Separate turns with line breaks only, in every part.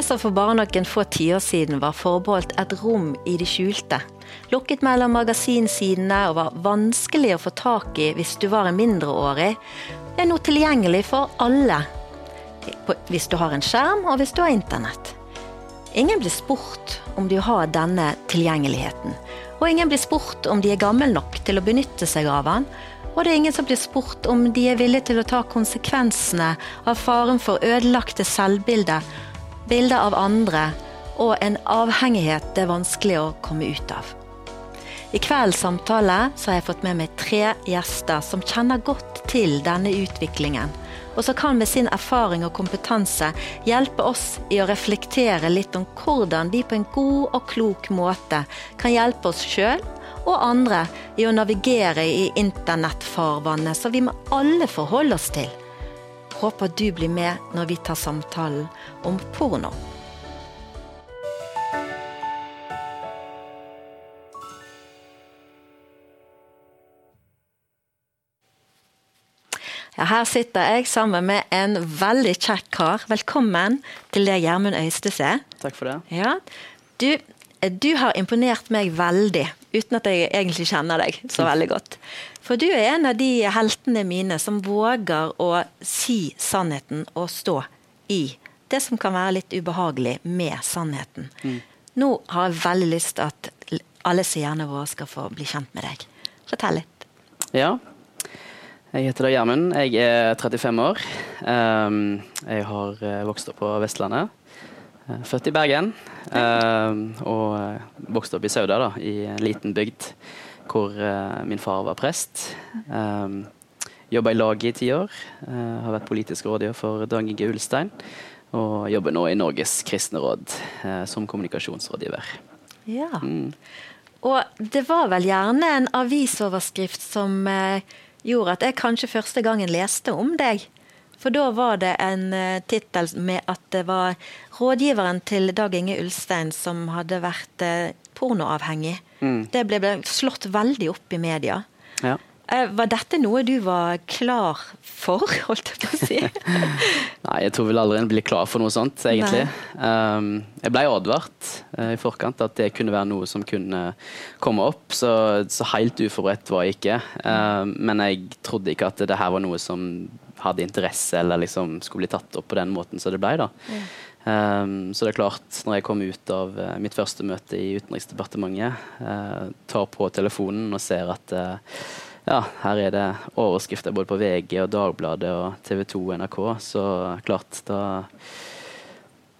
Det som for bare noen få tiår siden var forbeholdt et rom i det skjulte, lukket mellom magasinsidene og var vanskelig å få tak i hvis du var en mindreårig, er nå tilgjengelig for alle. Hvis du har en skjerm, og hvis du har internett. Ingen blir spurt om de har denne tilgjengeligheten. Og ingen blir spurt om de er gammel nok til å benytte seg av den. Og det er ingen som blir spurt om de er villige til å ta konsekvensene av faren for ødelagte selvbilder, bilder av andre og en avhengighet det er vanskelig å komme ut av. I kveldens samtale har jeg fått med meg tre gjester som kjenner godt til denne utviklingen, og som kan med sin erfaring og kompetanse hjelpe oss i å reflektere litt om hvordan vi på en god og klok måte kan hjelpe oss sjøl og andre i å navigere i internettfarvannet som vi må alle forholde oss til. Håper du blir med når vi tar samtalen om porno. Ja, her sitter jeg sammen med en veldig kjekk kar. Velkommen til deg, Gjermund Øystese.
Takk for det.
Ja, du, du har imponert meg veldig uten at jeg egentlig kjenner deg så veldig godt. For du er en av de heltene mine som våger å si sannheten og stå i det som kan være litt ubehagelig med sannheten. Mm. Nå har jeg veldig lyst til at alle seerne våre skal få bli kjent med deg. Fortell litt.
Ja. Jeg heter da Gjermund. Jeg er 35 år. Um, jeg har eh, vokst opp på Vestlandet. Eh, født i Bergen uh, og eh, vokste opp i Sauda, da, i en liten bygd hvor min far var prest. Jobba i laget i ti år. Har vært politisk rådgiver for Dag Inge Ulstein. Og jobber nå i Norges kristne råd som kommunikasjonsrådgiver.
Ja. Mm. Og det var vel gjerne en avisoverskrift som gjorde at jeg kanskje første gangen leste om deg. For da var det en uh, tittel med at det var rådgiveren til Dag Inge Ulstein som hadde vært uh, pornoavhengig. Mm. Det ble, slått veldig opp i media. Ja. Uh, var dette noe du var klar for, holdt jeg på å si?
Nei, jeg tror vel aldri en blir klar for noe sånt, egentlig. Um, jeg ble advart uh, i forkant at det kunne være noe som kunne komme opp, så, så helt uforberedt var jeg ikke. Um, men jeg trodde ikke at det her var noe som hadde interesse eller liksom skulle bli tatt opp på den måten som det ble. da. Ja. Um, så det er klart, når jeg kom ut av uh, mitt første møte i Utenriksdepartementet, uh, tar på telefonen og ser at uh, ja, her er det overskrifter både på VG og Dagbladet og TV 2 og NRK, så klart, da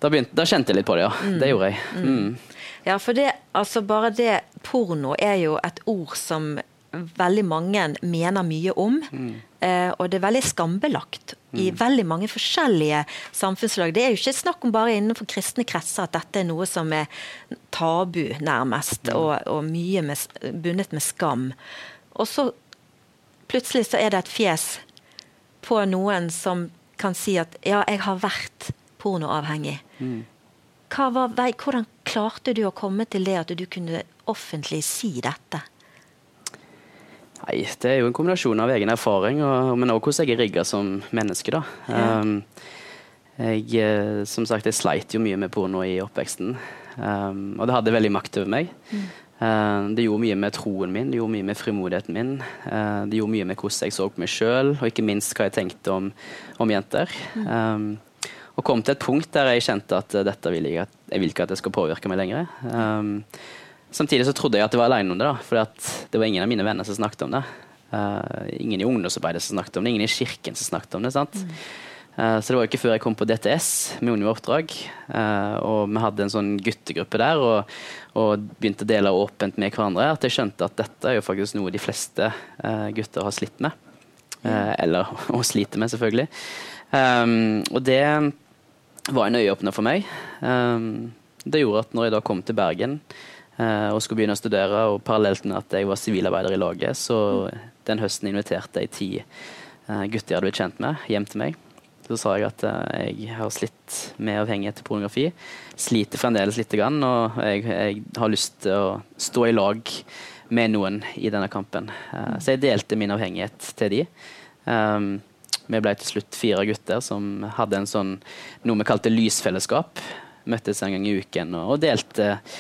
da, begynte, da kjente jeg litt på det, ja. Mm. Det gjorde jeg. Mm.
mm. Ja, for det, altså bare det Porno er jo et ord som veldig mange mener mye om. Mm. Eh, og det er veldig skambelagt i mm. veldig mange forskjellige samfunnslag. Det er jo ikke snakk om bare innenfor kristne kretser at dette er noe som er tabu, nærmest, mm. og, og, mye med, bundet med skam. Og så plutselig så er det et fjes på noen som kan si at ja, jeg har vært pornoavhengig. Mm. Var, hvordan klarte du å komme til det at du kunne offentlig si dette?
Nei, Det er jo en kombinasjon av egen erfaring, og, men også hvordan jeg er rigga som menneske. da. Ja. Um, jeg, eh, som sagt, jeg sleit jo mye med porno i oppveksten, um, og det hadde veldig makt over meg. Mm. Uh, det gjorde mye med troen min, det gjorde mye med frimodigheten min. Uh, det gjorde mye med hvordan jeg så på meg sjøl, og ikke minst hva jeg tenkte om, om jenter. Mm. Um, og kom til et punkt der jeg kjente at uh, dette vil jeg, jeg vil ikke at det skal påvirke meg lenger. Um, Samtidig så trodde jeg at jeg var alene om det, da, for det var ingen av mine venner som snakket om det. Uh, ingen i ungdomsarbeidet som snakket om det, ingen i kirken som snakket om det. sant? Mm. Uh, så det var jo ikke før jeg kom på DTS med Unio Oppdrag, uh, og vi hadde en sånn guttegruppe der og, og, begynte å dele åpent med hverandre, at jeg skjønte at dette er jo faktisk noe de fleste gutter har slitt med. Mm. Eller å slite med, selvfølgelig. Um, og det var en øyeåpner for meg. Um, det gjorde at når jeg da kom til Bergen og skulle begynne å studere. Og parallelt med at jeg var sivilarbeider i laget, så den høsten inviterte jeg ti eh, gutter jeg hadde blitt kjent med, hjem til meg. Så sa jeg at eh, jeg har slitt med avhengighet til pornografi. Sliter fremdeles litt, og jeg, jeg har lyst til å stå i lag med noen i denne kampen. Så jeg delte min avhengighet til de. Um, vi ble til slutt fire gutter som hadde en sånn, noe vi kalte lysfellesskap møttes en gang i uken og, delte eh,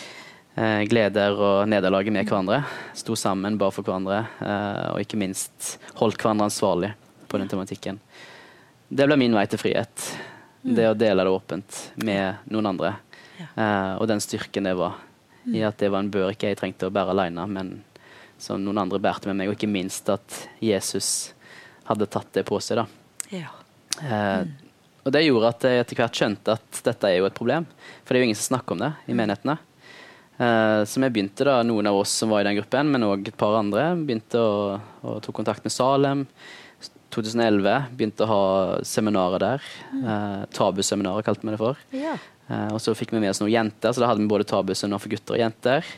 gleder og nederlaget med hverandre. Sto sammen, bare for hverandre, eh, og ikke minst holdt hverandre ansvarlig på den tematikken. Det ble min vei til frihet. Det å dele det åpent med noen andre. Eh, og den styrken det var i at det var en bør ikke jeg trengte å bære alene, men som noen andre bærte med meg, og ikke minst at Jesus hadde tatt det på seg. da.
Ja.
Eh, og det gjorde at jeg etter hvert skjønte at dette er jo et problem. For det er jo ingen som snakker om det i menighetene. Eh, så vi begynte da, noen av oss som var i den gruppen, men òg et par andre, begynte å, å tok kontakt med Salem. 2011 begynte å ha seminarer der. Eh, tabuseminarer kalte vi det for.
Ja.
Eh, og så fikk vi med oss noen jenter, så da hadde vi både tabuseminar for gutter og jenter.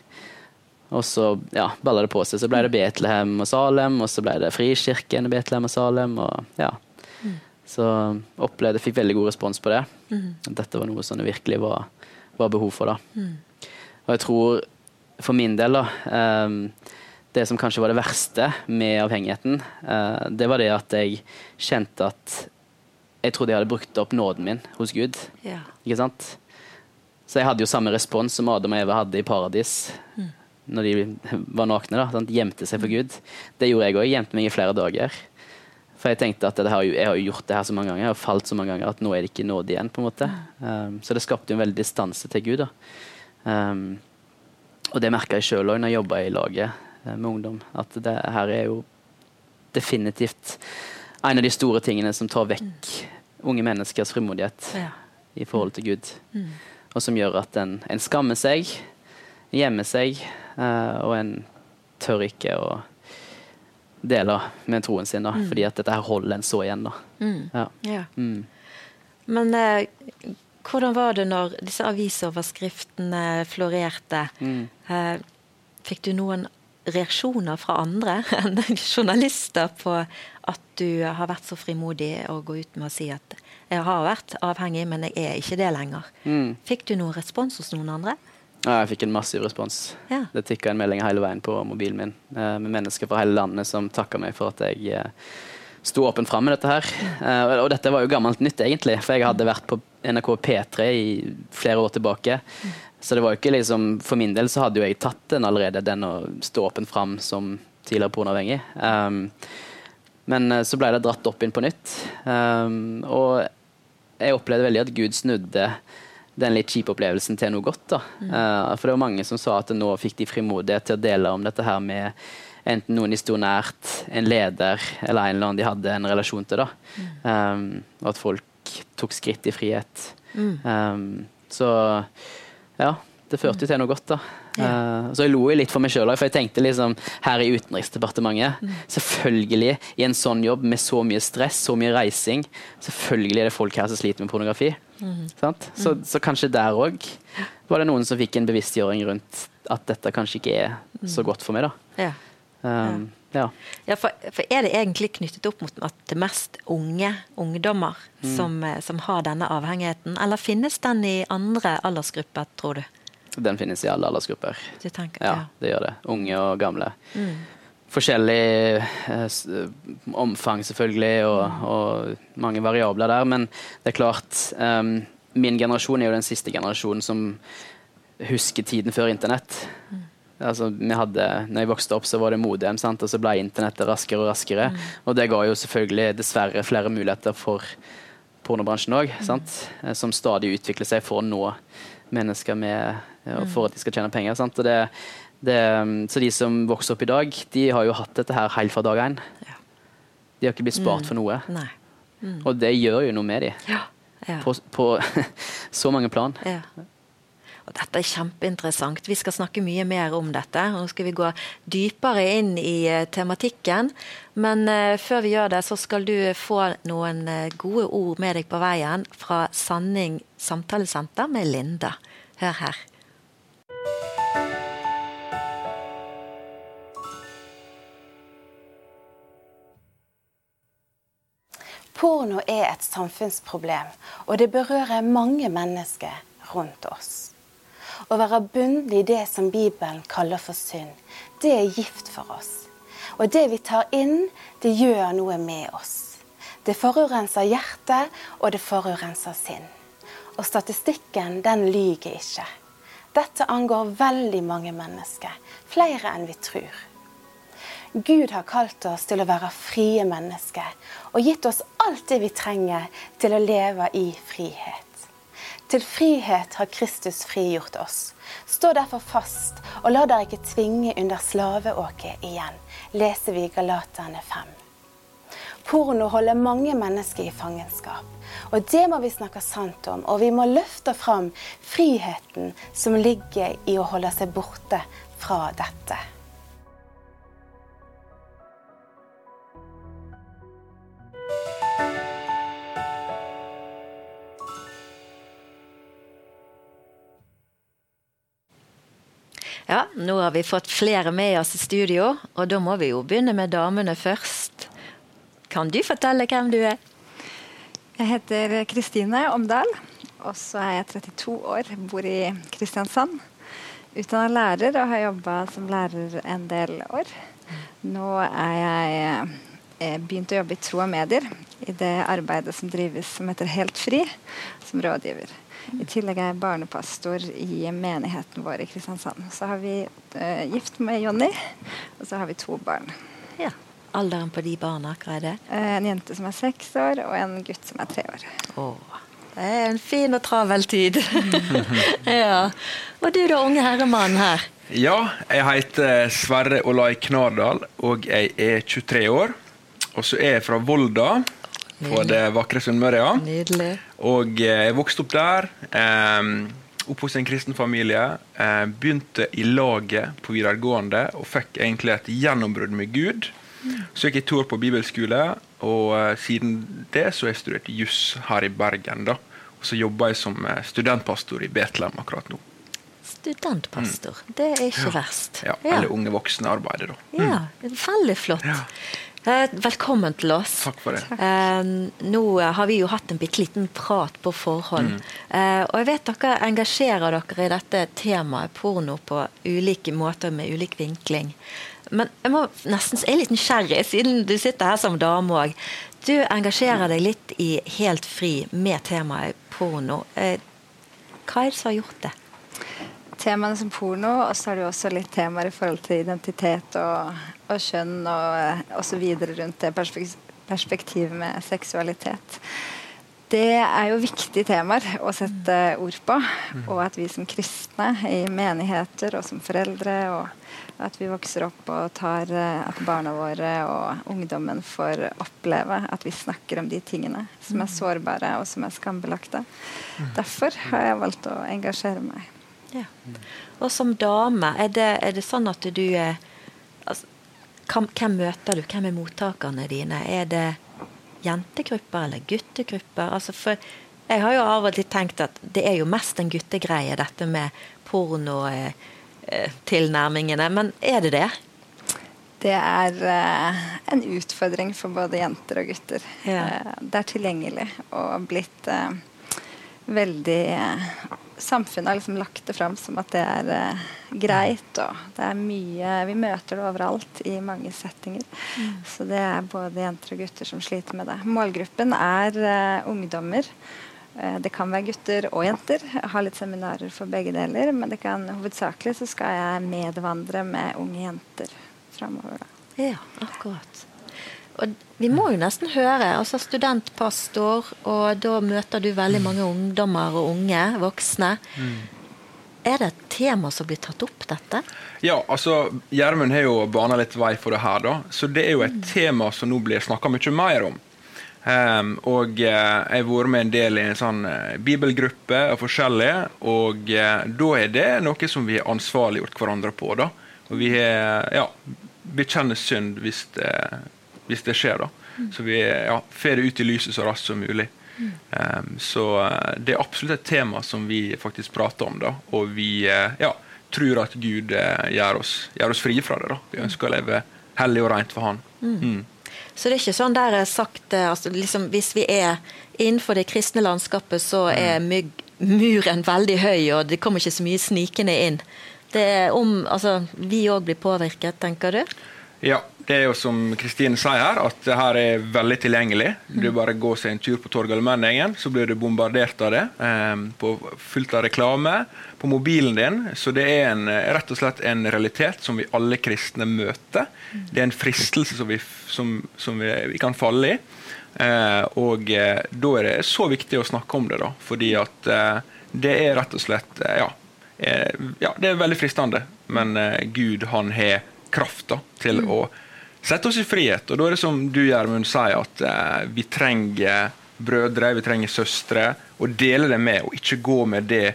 Og så ja, balla det på seg. Så ble det Betlehem og Salem, og så ble det Frikirken i Betlehem og Salem. og ja. Så opplevde, fikk veldig god respons på det. Dette var noe som det virkelig var, var behov for. da. Og jeg tror for min del, da ehm, Det som kanskje var det verste med avhengigheten, eh, det var det at jeg kjente at jeg trodde jeg hadde brukt opp nåden min hos Gud.
Ja.
Ikke sant? Så jeg hadde jo samme respons som Adam og Eva hadde i paradis når de var nakne. da, sant? Gjemte seg for Gud. Det gjorde jeg òg. Gjemte meg i flere dager. For jeg tenkte at jo, jeg har gjort det her så mange ganger, jeg har falt så mange ganger at nå er det ikke nåde igjen. på en måte. Um, så det skapte jo en veldig distanse til Gud. da. Um, og det merka jeg sjøl òg når jeg jobba i laget eh, med ungdom. At det her er jo definitivt en av de store tingene som tar vekk unge menneskers frimodighet
Ja.
i forhold til Gud. Og som gjør at en, en skammer seg, gjemmer seg, uh, og en tør ikke å dele med troen sin, da, fordi at dette her holder en så igjen. da. Ja.
Ja.
Mm.
Men eh, hvordan var det når disse avisoverskriftene florerte?
Mm.
Eh, fikk du noen reaksjoner fra andre enn journalister på at du har vært så frimodig å gå ut med å si at jeg har vært avhengig, men jeg er ikke det lenger.
Mm.
Fikk du noen respons hos noen andre?
Ja, jeg fikk en massiv respons.
Ja.
Det tikka en melding hele veien på mobilen min eh, med mennesker fra hele landet som takka meg for at jeg eh, sto åpent fram med dette her. Eh, og dette var jo gammelt nytt, egentlig, for jeg hadde vært på NRK P3 i flere år tilbake. Så det var jo ikke liksom For min del så hadde jo jeg tatt den allerede, den å stå åpent fram som tidligere pornoavhengig. Um, men eh, så ble det dratt opp inn på nytt. Um, og jeg opplevde veldig at Gud snudde den litt kjipe opplevelsen til noe godt. da. Uh, for det var mange som sa at nå fikk de frimodighet til å dele om dette her med enten noen de sto nært, en leder eller en eller annen de hadde en relasjon til. da. Um, og at folk tok skritt i frihet. Um, så ja, det førte jo til noe godt, da. Eh, så jeg lo jo litt for meg sjøl for jeg tenkte liksom her i Utenriksdepartementet Selvfølgelig, i en sånn jobb med så mye stress, så mye reising, selvfølgelig er det folk her som sliter med pornografi. Sant? Så, så kanskje der òg var det noen som fikk en bevisstgjøring rundt at dette kanskje ikke er så godt for meg, da.
Ja.
Um, ja.
Ja, for, for Er det egentlig knyttet opp mot at det mest unge ungdommer som, eh, som har denne avhengigheten, eller finnes den i andre aldersgrupper, tror du?
Den finnes i alle aldersgrupper.
du tenker,
Ja, det gjør det. Unge og gamle. Forskjellig eh, omfang, selvfølgelig, og, og mange variabler der. Men det er klart um, Min generasjon er jo den siste generasjonen som husker tiden før internett. Altså, vi hadde, når jeg vokste opp, så var det modem, sant? og så ble internettet raskere og raskere. Og det ga jo selvfølgelig dessverre flere muligheter for pornobransjen òg, som stadig utvikler seg for å nå mennesker med, ja, for at de skal tjene penger. Sant? Og det, det, så de som vokser opp i dag, de har jo hatt dette her helt fra dag én.
Ja.
De har ikke blitt spart for noe.
Nei.
Og det gjør jo noe med dem.
Ja. ja.
på, på så mange plan.
Ja. Og dette er kjempeinteressant. Vi skal snakke mye mer om dette. Nå skal vi gå dypere inn i eh, tematikken. Men eh, før vi gjør det, så skal du få noen eh, gode ord med deg på veien fra Sanning samtalesenter med Linda. Hør her.
Porno er et samfunnsproblem, og det berører mange mennesker rundt oss. Å være bundet i det som Bibelen kaller for synd, det er gift for oss. Og det vi tar inn, det gjør noe med oss. Det forurenser hjertet, og det forurenser sinn. Og statistikken, den lyger ikke. Dette angår veldig mange mennesker, flere enn vi tror. Gud har kalt oss til å være frie mennesker og gitt oss alt det vi trenger til å leve i frihet. Til frihet har Kristus frigjort oss. Stå derfor fast, og la dere ikke tvinge under slaveåket igjen, leser vi Galaterne 5. Porno holder mange mennesker i fangenskap. Og det må vi snakke sant om. Og vi må løfte fram friheten som ligger i å holde seg borte fra dette.
Ja, nå har vi fått flere med oss i studio, og da må vi jo begynne med damene først. Kan du fortelle hvem du er?
Jeg heter Kristine Omdal, og så er jeg 32 år, bor i Kristiansand. Utdanna lærer og har jobba som lærer en del år. Nå er jeg eh, begynt å jobbe i Tro og Medier, i det arbeidet som drives som heter Helt Fri, som rådgiver. I tillegg er jeg barnepastor i menigheten vår i Kristiansand. Så har vi uh, gift med Jonny, og så har vi to barn.
Ja. Alderen på de barna, hva er det?
Uh, en jente som er seks år, og en gutt som er tre år.
Oh, det er en fin og travel tid. ja. Og du da, unge herremann her?
Ja, jeg heter Sverre Olai Knardal, og jeg er 23 år. Og så er jeg fra Volda på det vakre Sunnmøre. Ja.
Nydelig.
Og eh, jeg vokste opp der. Eh, Oppvokst i en kristen familie. Eh, begynte i laget på videregående og fikk egentlig et gjennombrudd med Gud. Så gikk jeg to år på bibelskole, og siden det så har jeg studert juss her i Bergen. da. Og så jobber jeg som studentpastor i Betlehem akkurat nå.
Studentpastor, mm. det er ikke
ja.
verst.
Ja, Eller unge voksne-arbeidet, da.
Mm. Ja, veldig flott. Ja. Eh, velkommen til oss.
Takk for det.
Takk. nå har vi jo hatt en bitte liten prat på forhånd. Mm. Eh, og jeg vet dere engasjerer dere i dette temaet porno på ulike måter med ulik vinkling. Men jeg må nesten jeg er litt nysgjerrig, siden du sitter her som dame òg. Du engasjerer deg litt i Helt fri med temaet porno. Hva er det som har gjort det?
Temaene som porno, og så har du også litt temaer i forhold til identitet og, og kjønn og osv. rundt det perspektivet med seksualitet. Det er jo viktige temaer å sette ord på. Og at vi som kristne i menigheter og som foreldre og at vi vokser opp og tar at barna våre og ungdommen får oppleve at vi snakker om de tingene som er sårbare og som er skambelagte. Derfor har jeg valgt å engasjere meg.
Ja. Og som dame, er det, er det sånn at du er altså, Hvem møter du? Hvem er mottakerne dine? Er det jentegrupper eller guttegrupper? Altså for jeg har jo av og til tenkt at det er jo mest en guttegreie, dette med pornotilnærmingene. Eh, Men er det det?
Det er uh, en utfordring for både jenter og gutter. Ja. Uh, det er tilgjengelig og blitt uh, veldig samfunnet har liksom lagt det fram som at det er uh, greit. Og det er mye Vi møter det overalt i mange settinger. Mm. Så det er både jenter og gutter som sliter med det. Målgruppen er uh, ungdommer. Uh, det kan være gutter og jenter. Jeg har litt seminarer for begge deler. Men det kan, hovedsakelig så skal jeg medvandre med unge jenter framover.
Ja, akkurat. Og vi må jo nesten høre. altså Studentpastor, og da møter du veldig mange ungdommer og unge voksne. Mm. Er det et tema som blir tatt opp, dette?
Ja, altså Gjermund har jo bana litt vei for det her, da. Så det er jo et mm. tema som nå blir snakka mye mer om. Um, og uh, jeg har vært med en del i en sånn uh, bibelgruppe og forskjellige. Og uh, da er det noe som vi har ansvarliggjort hverandre på. da. Og vi har ja, bekjenner synd hvis det hvis det skjer. da. Så vi ja, får det ut i lyset så raskt som mulig. Um, så uh, det er absolutt et tema som vi faktisk prater om. da, Og vi uh, ja, tror at Gud uh, gjør, oss, gjør oss frie fra det. da. Vi ønsker å leve hellig og rent for Han. Mm. mm.
Så det er ikke sånn der er sagt altså, liksom, Hvis vi er innenfor det kristne landskapet, så mm. er mygg, muren veldig høy, og det kommer ikke så mye snikende inn. Det er om, altså, Vi òg blir påvirket, tenker du?
Ja, det er jo som Kristine sier her, at det her er veldig tilgjengelig. Du bare går seg en tur på Torgallmenningen, så blir du bombardert av det. Eh, på, fullt av reklame på mobilen din. Så det er en, rett og slett en realitet som vi alle kristne møter. Det er en fristelse som vi, som, som vi, vi kan falle i. Eh, og eh, da er det så viktig å snakke om det, da. Fordi at det er rett og slett ja, ja, det er veldig fristende. Men Gud, han har kraft da, til mm. å sette oss i frihet. Og da er det som du Gjermund sier, at eh, vi trenger brødre, vi trenger søstre, og dele det med, og ikke gå med det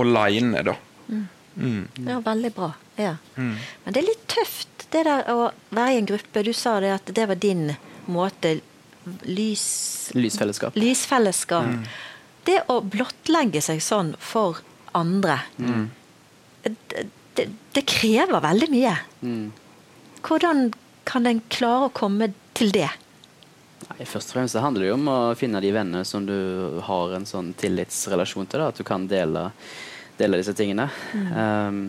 aleine, da.
Mm. Mm. Ja, veldig bra. Ja. Mm. Men det er litt tøft, det der å være i en gruppe. Du sa det at det var din måte. Lys...
Lysfellesskap.
Lysfellesskap. Mm. Det å blottlegge seg sånn for andre, mm. det, det, det, krever veldig mye. Hvordan kan en klare å komme til det?
Nei, først og fremst handler det om å finne de venner som du har en sånn tillitsrelasjon til. Da, at du kan dele, dele disse tingene. Mm. Um,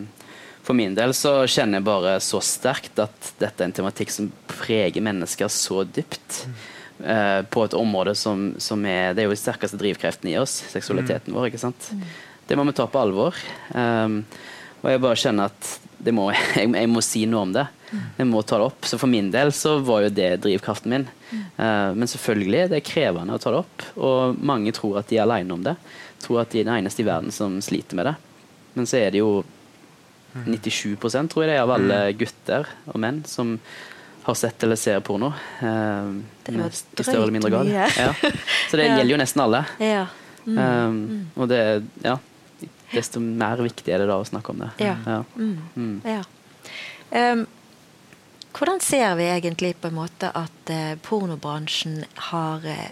for min del så kjenner jeg bare så sterkt at dette er en tematikk som preger mennesker så dypt. Mm. Uh, på et område som, som, er Det er jo de sterkeste drivkreftene i oss, seksualiteten mm. vår. ikke sant? Mm. Det må vi ta på alvor. Um, og jeg bare kjenner at må, jeg, jeg, må si noe om det. Jeg må ta det opp. Så for min del så var jo det drivkraften min. Uh, men selvfølgelig det er krevende å ta det opp, og mange tror at de er alene om det. Tror at de er den eneste i verden som sliter med det. Men så er det jo 97% tror jeg det er av alle gutter og menn som har sett eller ser porno. Eh,
det er jo større eller mindre grad.
Ja. Så det gjelder jo nesten alle.
Ja.
Mm. Um, og det, ja, desto mer viktig er det da å snakke om det.
Ja. ja. Mm. Mm. Um, hvordan ser vi egentlig på en måte at uh, pornobransjen har, uh,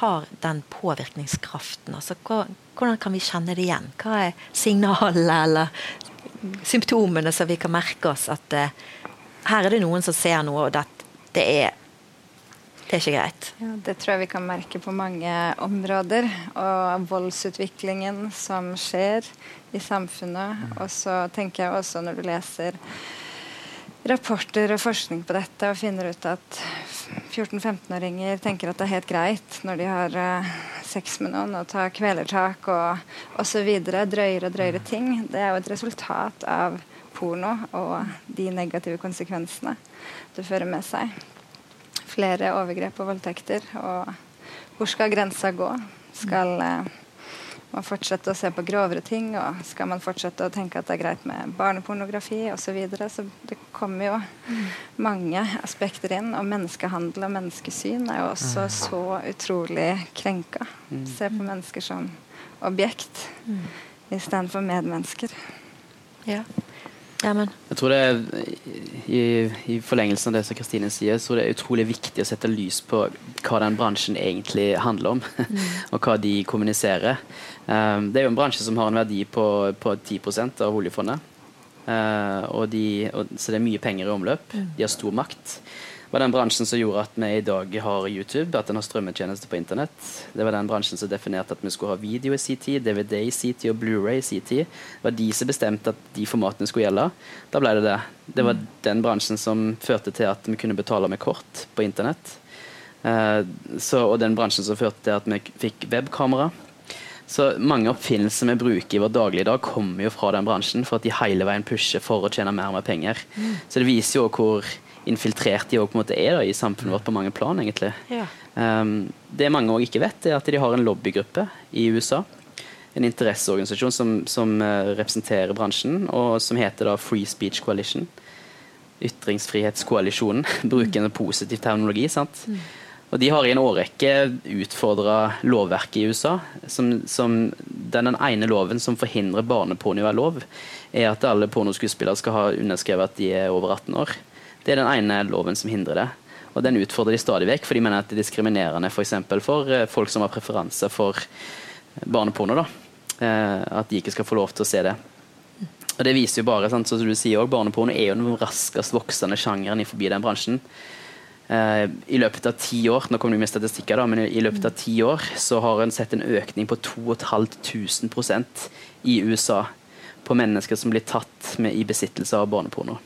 har, den påvirkningskraften? Altså, hva, hvordan kan vi kjenne det igjen? Hva er signalene eller symptomene som vi kan merke oss at uh, her er det noen som ser noe, og det, det er det er ikke greit.
Ja, det tror jeg vi kan merke på mange områder. Og voldsutviklingen som skjer i samfunnet. Mm. Og så tenker jeg også når du leser rapporter og forskning på dette og finner ut at 14-15-åringer tenker at det er helt greit når de har uh, sex med noen og tar kvelertak og osv. Drøyere og drøyere ting. Det er jo et resultat av porno og de negative konsekvensene det fører med seg flere overgrep og voldtekter. Og hvor skal grensa gå? Skal eh, man fortsetter å se på grovere ting? Og skal man fortsette å tenke at det er greit med barnepornografi osv.? Så, videre? så det kommer jo mm. mange aspekter inn. Og menneskehandel og menneskesyn er jo også mm. så utrolig krenka. Mm. Se på mennesker som objekt mm. istedenfor medmennesker.
Ja. Jamen.
Jeg tror det er, i, i forlengelsen av det som Kristine sier, så det er utrolig viktig å sette lys på hva den bransjen egentlig handler om, mm. og hva de kommuniserer. Um, det er jo en bransje som har en verdi på, på 10 av oljefondet. Uh, og de, og, så det er mye penger i omløp. Mm. De har stor makt var den bransjen som gjorde at vi i dag har YouTube, at den har strømmetjeneste på internett. Det var den bransjen som definerte at vi skulle ha video i sin tid, DVD i sin tid og Blu-ray i sin tid. Det var de som bestemte at de formatene skulle gjelde. Da ble det det. Det var den bransjen som førte til at vi kunne betale med kort på internett. Uh, så, og den bransjen som førte til at vi fikk webkamera. Så mange oppfinnelser vi bruker i vår daglige dag, kommer jo fra den bransjen, for at de hele veien pusher for å tjene mer og mer penger. Mm. Så det viser jo hvor infiltrert de også, er da, i samfunnet vårt på mange plan. egentlig. Ja. Um, det mange òg ikke vet, er at de har en lobbygruppe i USA. En interesseorganisasjon som, som uh, representerer bransjen, og som heter da Free Speech Coalition. Ytringsfrihetskoalisjonen. Bruker en positiv terminologi. sant? Mm. Og De har i en årrekke utfordra lovverket i USA. Som, som den, den ene loven som forhindrer barneporno å være lov, er at alle pornoskuespillere skal ha underskrevet at de er over 18 år. Det er den ene loven som hindrer det. Og Den utfordrer de stadig vekk, for de mener at det er diskriminerende for, for eh, folk som har preferanse for barneporno. da. Eh, at de ikke skal få lov til å se det. Og Det viser jo bare, sant, som du sier også, Barneporno er jo den raskest voksende sjangeren forbi den bransjen. Uh, I løpet av ti år nå kommer det med statistikker da, men i løpet av ti år så har en sett en økning på 2500% i USA på mennesker som blir tatt med i besittelse av barneporno.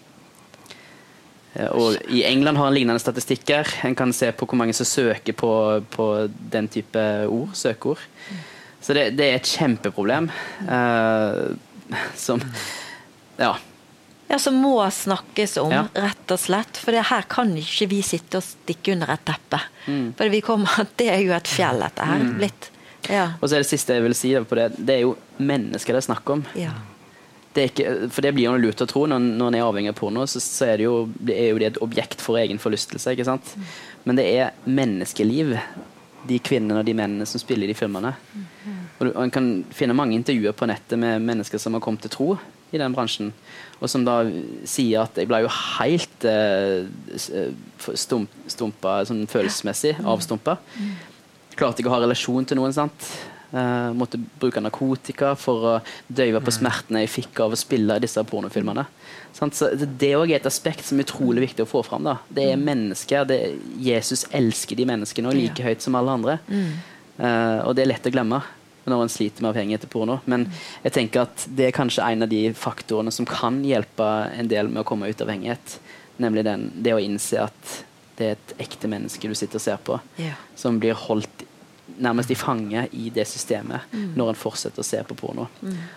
Eh, og I England har en lignende statistikker. En kan se på hvor mange som søker på, på den type ord, søkeord. Så det, det er et kjempeproblem uh, som Ja.
Ja, Som må snakkes om,
Ja.
rett og slett. For det her kan ikke vi sitte og stikke under et teppe.
Mm.
For vi kommer, det er jo et fjell, dette her. Blitt. Ja.
Og så er det siste jeg vil si på det, det er jo mennesker det er snakk om.
ja.
Det ikke, for det blir jo lurt å tro. Når, når en er avhengig av porno, så, så er, det jo, det er jo det et objekt for egen forlystelse. ikke sant? Men det er menneskeliv, de kvinnene og de mennene som spiller i de filmene. Og, du, og En kan finne mange intervjuer på nettet med mennesker som har kommet til tro i den bransjen, og som da sier at jeg ble jo helt eh, eh, stump, stumpa sånn følelsesmessig, avstumpa. Klarte ikke å ha relasjon til noen. sant? Eh, måtte bruke narkotika for å døyve på smertene jeg fikk av å spille disse pornofilmene. Så det- er et aspekt som er utrolig viktig å få fram. Da. Det er mennesker. Det er, Jesus elsker de menneskene og like høyt som alle andre. Uh, og det er lett å glemme når en sliter med avhengighet til porno. Men jeg tenker at det er kanskje en av de faktorene som kan hjelpe en del med å komme ut av avhengighet. Nemlig den, det å innse at det er et ekte menneske du sitter og ser på som blir holdt nærmest i fanget i det systemet når en fortsetter å se på porno.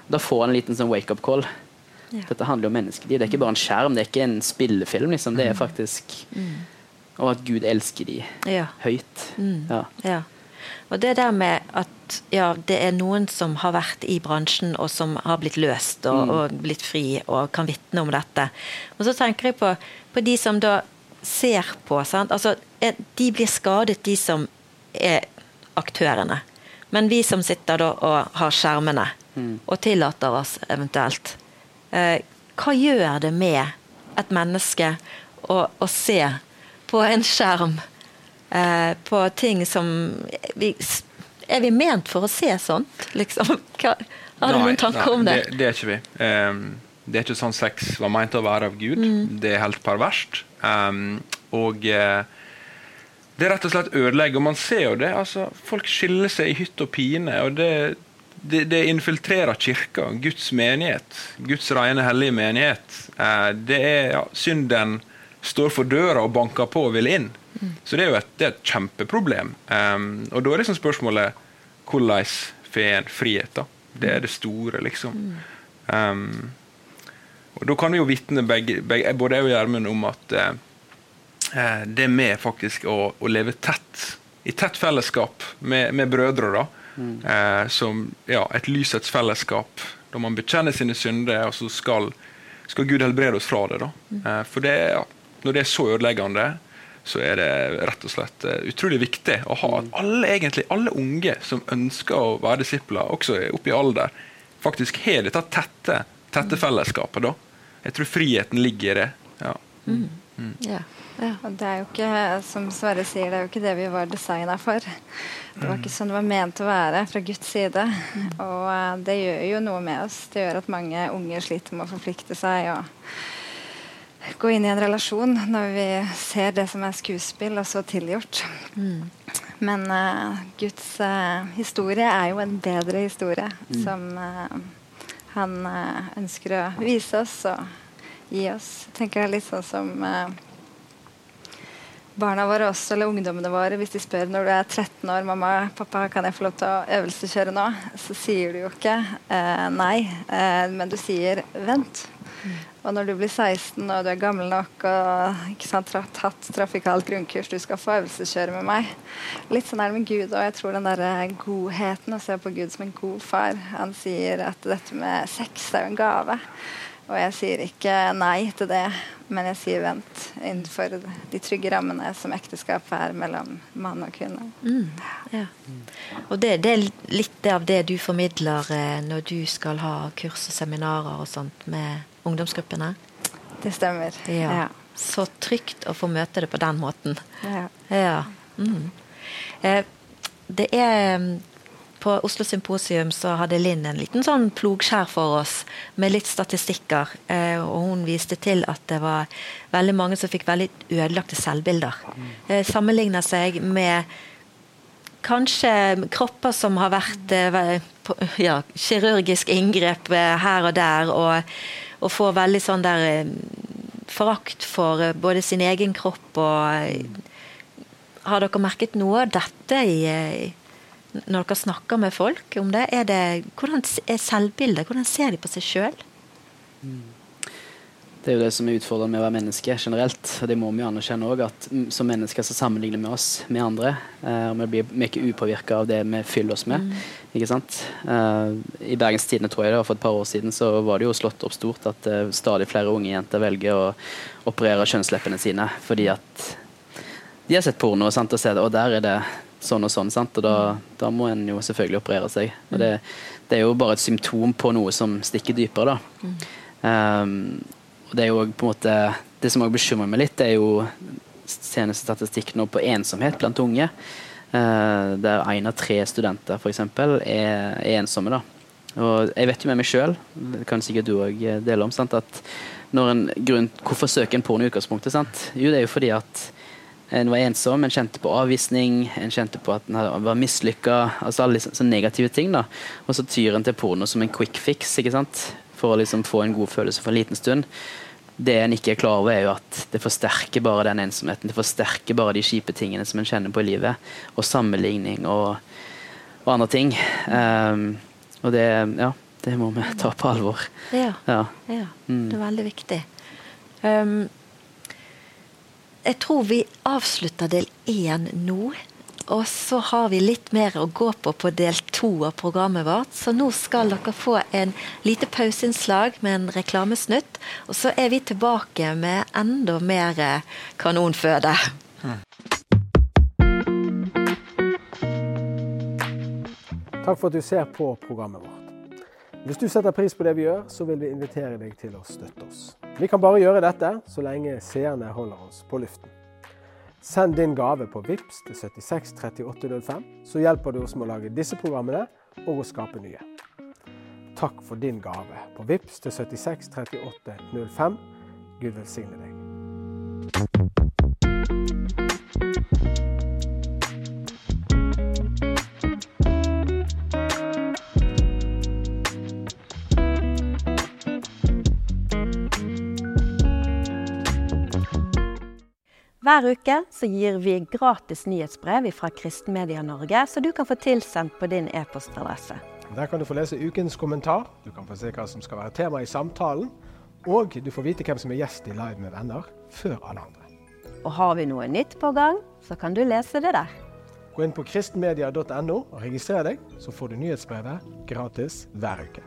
Da får en en liten sånn wake-up call.
Ja.
Dette handler om menneskeliv. Det er ikke bare en skjerm, det er ikke en spillefilm. Liksom. Det er faktisk Og at Gud elsker de
Ja.
høyt. Ja.
Ja. Og det der med at ja, det er noen som har vært i bransjen og som har blitt løst og, og blitt fri og kan vitne om dette. Og så tenker jeg på, på de som da ser på. Sant? Altså, er- de blir skadet, de som er aktørene. Men vi som sitter da og har skjermene og tillater oss eventuelt, eh, hva gjør det med et menneske å, å se på en skjerm eh, på ting som vi, Er vi ment for å se sånt, liksom? Hva, har du noen tanker om det?
det? Det er ikke vi. Um, det er ikke sånn sex var meint å være av Gud.
Mm.
Det er helt perverst. Um, og eh, det rett og slett ødelegger. Og man ser jo det. altså Folk skiller seg i hytt og pine. og det, det, det infiltrerer kirka, Guds menighet. Guds rene, hellige menighet. Eh, det er ja, Synden står for døra og banker på og vil inn. Så det er jo et, det er et kjempeproblem. Um, og da er liksom spørsmålet hvordan får en frihet, da? Det er det store, liksom. Um, og da kan vi jo vitne begge, begge, både jeg og Gjermund om at eh, det med faktisk å, å leve tett, i tett fellesskap med, med brødre, da, eh, som ja, et lysets fellesskap, da man bekjenner sine synder, og så skal, skal Gud helbrede oss fra det. da. Eh, for det, ja, når det er så ødeleggende, så er det rett og slett uh, utrolig viktig å ha at alle egentlig, alle unge som ønsker å være disipler, også oppe i alder, faktisk har dette tette, tette fellesskapet. da. Jeg tror friheten ligger i det. Ja.
Ja. Ja.
Og det er jo ikke, som Sverre sier, det er jo ikke det vi var designa for. Det var ikke sånn det var ment å være fra Guds side. Og eh, det gjør jo noe med oss. Det gjør at mange unge sliter med å forplikte seg og gå inn i en relasjon når vi ser det som er skuespill, og så tilgjort. Men uh, Guds uh, historie er jo en bedre historie, som eh, han ønsker å vise oss og gi oss. Jeg tenker det er litt sånn som eh, barna våre også, eller ungdommene våre, hvis de spør når du er 13 år mamma, pappa, kan jeg få lov til å øvelseskjøre nå, så sier du jo ikke eh, nei, eh, men du sier vent. Og når du blir 16 og du er gammel nok og ikke sant, tatt trafikalt grunnkurs, du skal få øvelseskjøre med meg. Litt sånn er det med Gud, og jeg tror den der godheten å se på Gud som en god far Han sier at dette med sex er jo en gave. Og jeg sier ikke nei til det, men jeg sier vent innenfor de trygge rammene som ekteskapet er mellom mann og kvinne.
Ja. Og det, det er litt av det du formidler eh, når du skal ha kurs og seminarer og sånt med ungdomsgruppene?
Det stemmer.
Ja.
Ja.
Så trygt å få møte det på den måten.
Ja.
Ja. Mm. Eh, det er mm, På Oslo Symposium så hadde Linn en liten sånn plogskjær for oss med litt statistikker. Eh, og hun viste til at det var veldig mange som fikk veldig ødelagte selvbilder. Eh, Sammenligna seg med kanskje kropper som har vært eh, ja, kirurgisk inngrep her og der, og, og får veldig sånn der forakt for både sin egen kropp og Har dere merket noe av dette i, når dere snakker med folk om det? Er det hvordan er selvbildet? Hvordan ser de på seg sjøl?
Mm. Det er jo det som er utfordrende med å være menneske generelt. og Det må vi anerkjenne òg, at som mennesker så sammenligner vi oss med andre. Eh, og vi blir vi ikke upåvirka av det vi fyller oss med. Mm. ikke sant? Eh, I Bergens Tidende tror jeg det var for et par år siden så var det jo slått opp stort at eh, stadig flere unge jenter velger å operere kjønnsleppene sine fordi at de har sett porno sant, og sett at der er det sånn og sånn. sant? Og da, da må en jo selvfølgelig operere seg. Og det, det, er jo bare et symptom på noe som stikker dypere, da. Mm. Um, og det er jo på en måte Det som også bekymrer meg litt, det er jo seneste statistikk nå på ensomhet blant unge. Uh, der én av tre studenter f.eks. Er, er ensomme. da. Og jeg vet jo med meg sjøl, det kan sikkert du òg dele om, sant? at når en grunn, hvorfor søker en porno i utgangspunktet? Sant? Jo, det er jo fordi at en var ensom, en kjente på avvisning, en kjente på at en var mislykka. Altså alle sånne negative ting. da. Og så tyr en til porno som en quick fix ikke sant? for å liksom få en god følelse for en liten stund det en ikke er klar over, er jo at det forsterker bare den ensomheten. Det forsterker bare de kjipe tingene som en kjenner på i livet. Og sammenligning og, og andre ting. Um, og det, ja, det må vi ta på alvor.
Ja, ja. ja mm. det er veldig viktig. Um, jeg tror vi avslutter del én nå. Og så har vi litt mer å gå på på del to av programmet vårt. Så nå skal dere få en lite pauseinnslag med en reklamesnutt. Og så er vi tilbake med enda mer kanonføde.
Takk for at du ser på programmet vårt. Hvis du setter pris på det vi gjør, så vil vi invitere deg til å støtte oss. Vi kan bare gjøre dette så lenge seerne holder oss på luften. Send din gave på VIPS til 76 3805, så hjelper du oss med å lage disse programmene og å skape nye. Takk for din gave på VIPS til 76 3805. Gud velsigne deg.
Hver uke så gir vi gratis nyhetsbrev fra Kristenmedia Norge, så du kan få tilsendt på din e-postadresse.
Der kan du få lese ukens kommentar, du kan få se hva som skal være tema i samtalen, og du får vite hvem som er gjest i Live med venner før alle andre.
Og har vi noe nytt på gang, så kan du lese det der.
Gå inn på kristenmedia.no og registrer deg, så får du nyhetsbrevet gratis hver uke.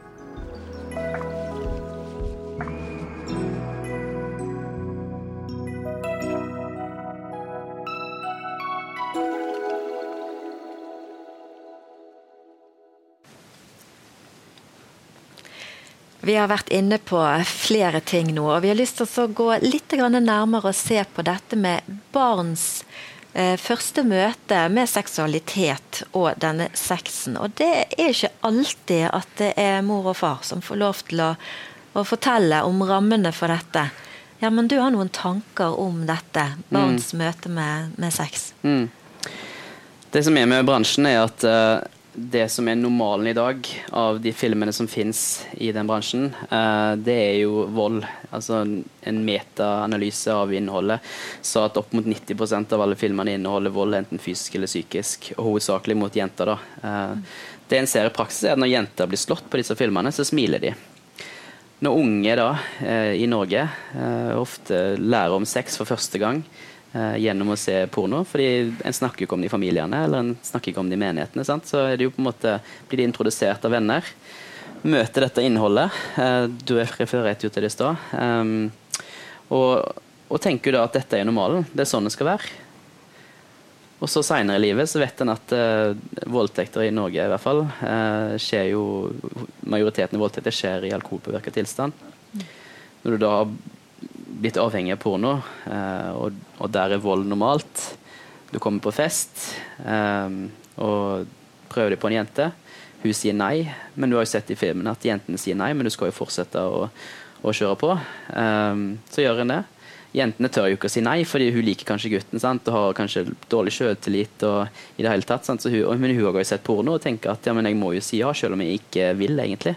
Vi har vært inne på flere ting nå, og vi har lyst til å gå litt nærmere og se på dette med barns eh, første møte med seksualitet og denne sexen. Og det er ikke alltid at det er mor og far som får lov til å, å fortelle om rammene for dette. Ja, men du har noen tanker om dette, barns mm. møte med, med sex? Mm.
Det som er med bransjen, er at uh, det som er normalen i dag av de filmene som fins i den bransjen, uh, det er jo vold. Altså en metaanalyse av innholdet sa at opp mot 90% av alle filmene inneholder vold, enten fysisk eller psykisk, og hovedsakelig mot jenter. da. Uh, det en ser i praksis, er at når jenter blir slått på disse filmene, så smiler de. Når unge da, uh, i Norge ofte lærer om sex for første gang, eh, gjennom å se porno. fordi en snakker jo ikke om det i familiene, eller en snakker ikke om det i menighetene. Sant? Så er det jo på en måte, blir de introdusert av venner. Møter dette innholdet. Eh, du refererte jo til det i stad. Um, og, og, tenker da at dette er normalen. Det er sånn det skal være. Og så seinere i livet så vet en at uh, voldtekter i Norge i hvert fall uh, skjer jo Majoriteten av voldtekter skjer i alkoholpåvirka tilstand. Når du da har blitt avhengig av porno, eh, og, og, der er vold normalt. Du kommer på fest eh, og prøver deg på en jente. Hun sier nei, men du har jo sett i filmen at jentene sier nei, men du skal jo fortsette å, å kjøre på. Eh, så gjør en det. Jentene tør jo ikke å si nei, fordi hun liker kanskje gutten sant? og har kanskje dårlig sjøltillit. I det hele tatt? Hun, men hun har jo sett porno og tenker at ja, men jeg må jo si ja, selv om jeg ikke vil, egentlig.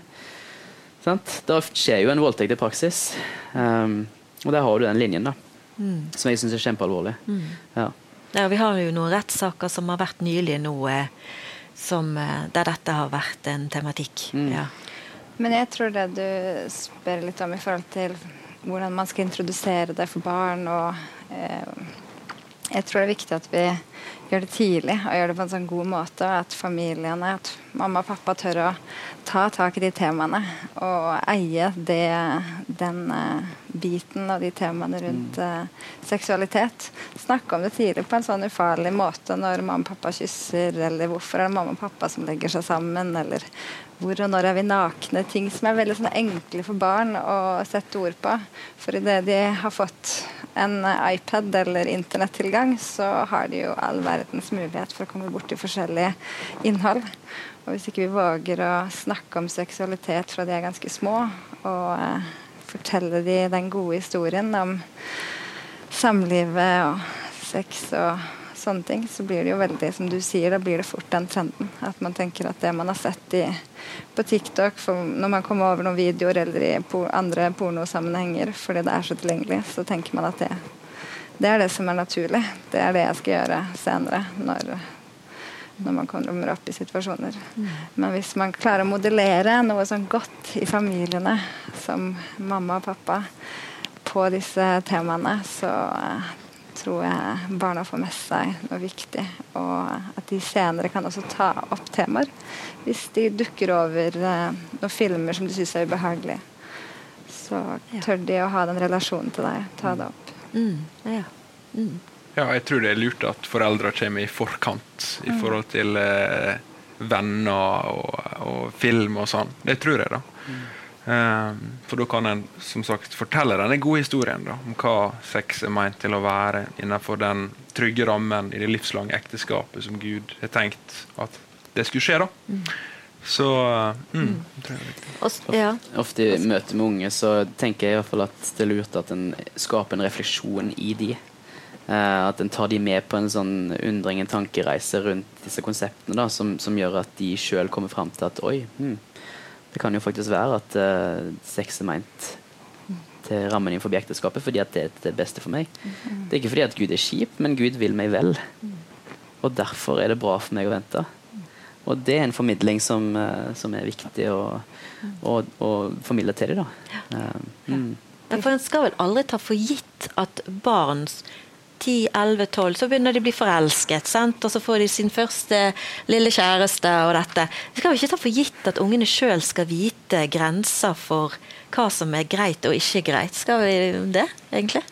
Sant? Da skjer jo en voldtekt i praksis. Um, og der har du den linjen, da. Mm. Som jeg syns er kjempealvorlig. Mm. Ja.
ja. vi har jo noen rettssaker som har vært nylig nå, eh, som, eh, der dette har vært en tematikk. Mm. Ja.
Men jeg tror det du spør litt om i forhold til hvordan man skal introdusere det for barn og eh, Jeg tror det er viktig at vi gjør det tidlig og gjør det på en sånn god måte. Og at familiene, at mamma og pappa tør å ta tak i de temaene og eie det, den uh, biten og de temaene rundt uh, seksualitet. Snakke om det tidlig på en sånn ufarlig måte når mamma og pappa kysser, eller hvorfor er det mamma og pappa som legger seg sammen, eller hvor og når er vi nakne? Ting som er veldig sånn enkle for barn å sette ord på. For idet de har fått en iPad eller internettilgang, så har de jo all verdens mulighet for å komme borti forskjellig innhold. Og hvis ikke vi våger å snakke om seksualitet fra de er ganske små, og eh, fortelle de den gode historien om samlivet og sex og sånne ting, så blir det jo veldig, som du sier, da blir det fort den trenden. At man tenker at det man har sett i, på TikTok, når man kommer over noen videoer eller i por andre pornosammenhenger fordi det er så tilgjengelig, så tenker man at det, det er det som er naturlig. Det er det jeg skal gjøre senere. når når man kommer opp i situasjoner. Mm. Men hvis man klarer å modellere noe sånn godt i familiene som mamma og pappa på disse temaene, så uh, tror jeg barna får med seg noe viktig. Og at de senere kan også ta opp temaer hvis de dukker over uh, noen filmer som de syns er ubehagelige. Så tør de å ha den relasjonen til deg. Ta det opp. Mm. Ja.
Mm. Ja, jeg tror det er lurt at foreldre kommer i forkant i mm. forhold til eh, venner og, og, film og sånn. Det tror jeg, da. Um, for da kan en som sagt fortelle denne gode historien da, om hva sex er meint til å være innenfor den trygge rammen i det livslange ekteskapet som Gud har tenkt at det skulle skje. da. Mm. Så mm, er
viktig. Ja. Ofte i møte med unge så tenker jeg i hvert fall at det er lurt at en skaper en refleksjon i de. Uh, at en tar de med på en sånn undring, en tankereise rundt disse konseptene, da, som, som gjør at de sjøl kommer fram til at oi, hmm, det kan jo faktisk være at uh, sex er meint til rammen innenfor ekteskapet fordi at det er det beste for meg. Det er ikke fordi at Gud er kjip, men Gud vil meg vel. Og derfor er det bra for meg å vente. Og det er en formidling som, uh, som er viktig å, å, å, formidle til dem. Da.
Mm. For en skal vel aldri ta for gitt at barns 10-11-12, så begynner de å bli forelsket. Sant? Og så får de sin første lille kjæreste og dette. Vi skal jo ikke ta for gitt at ungene sjøl skal vite grenser for hva som er greit og ikke greit. Skal vi det, egentlig?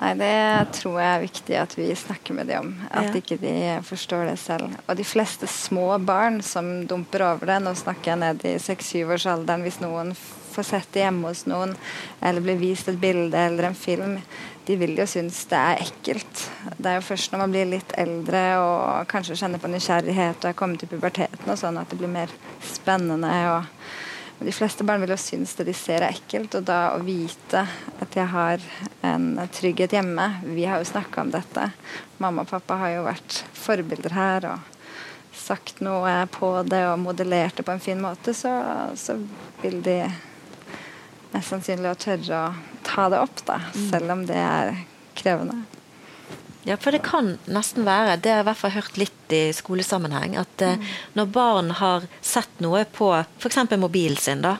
Nei, det tror jeg er viktig at vi snakker med dem om. At ja. ikke de forstår det selv. Og de fleste små barn som dumper over det, nå snakker jeg ned i 6-7-årsalderen hvis noen får sett det hjemme hos noen, eller blir vist et bilde eller en film, de vil jo synes det er ekkelt. Det er jo først når man blir litt eldre og kanskje kjenner på nysgjerrighet og er kommet til puberteten og sånn, at det blir mer spennende. og de fleste barn vil jo synes det de ser er ekkelt, og da å vite at jeg har en trygghet hjemme Vi har jo snakka om dette. Mamma og pappa har jo vært forbilder her og sagt noe på det og modellert det på en fin måte, så, så vil de mest sannsynlig å tørre å ta det opp, da, mm. selv om det er krevende.
Ja, for det kan nesten være, det har jeg i hvert fall hørt litt i skolesammenheng, at eh, mm. når barn har sett noe på f.eks. mobilen sin, da,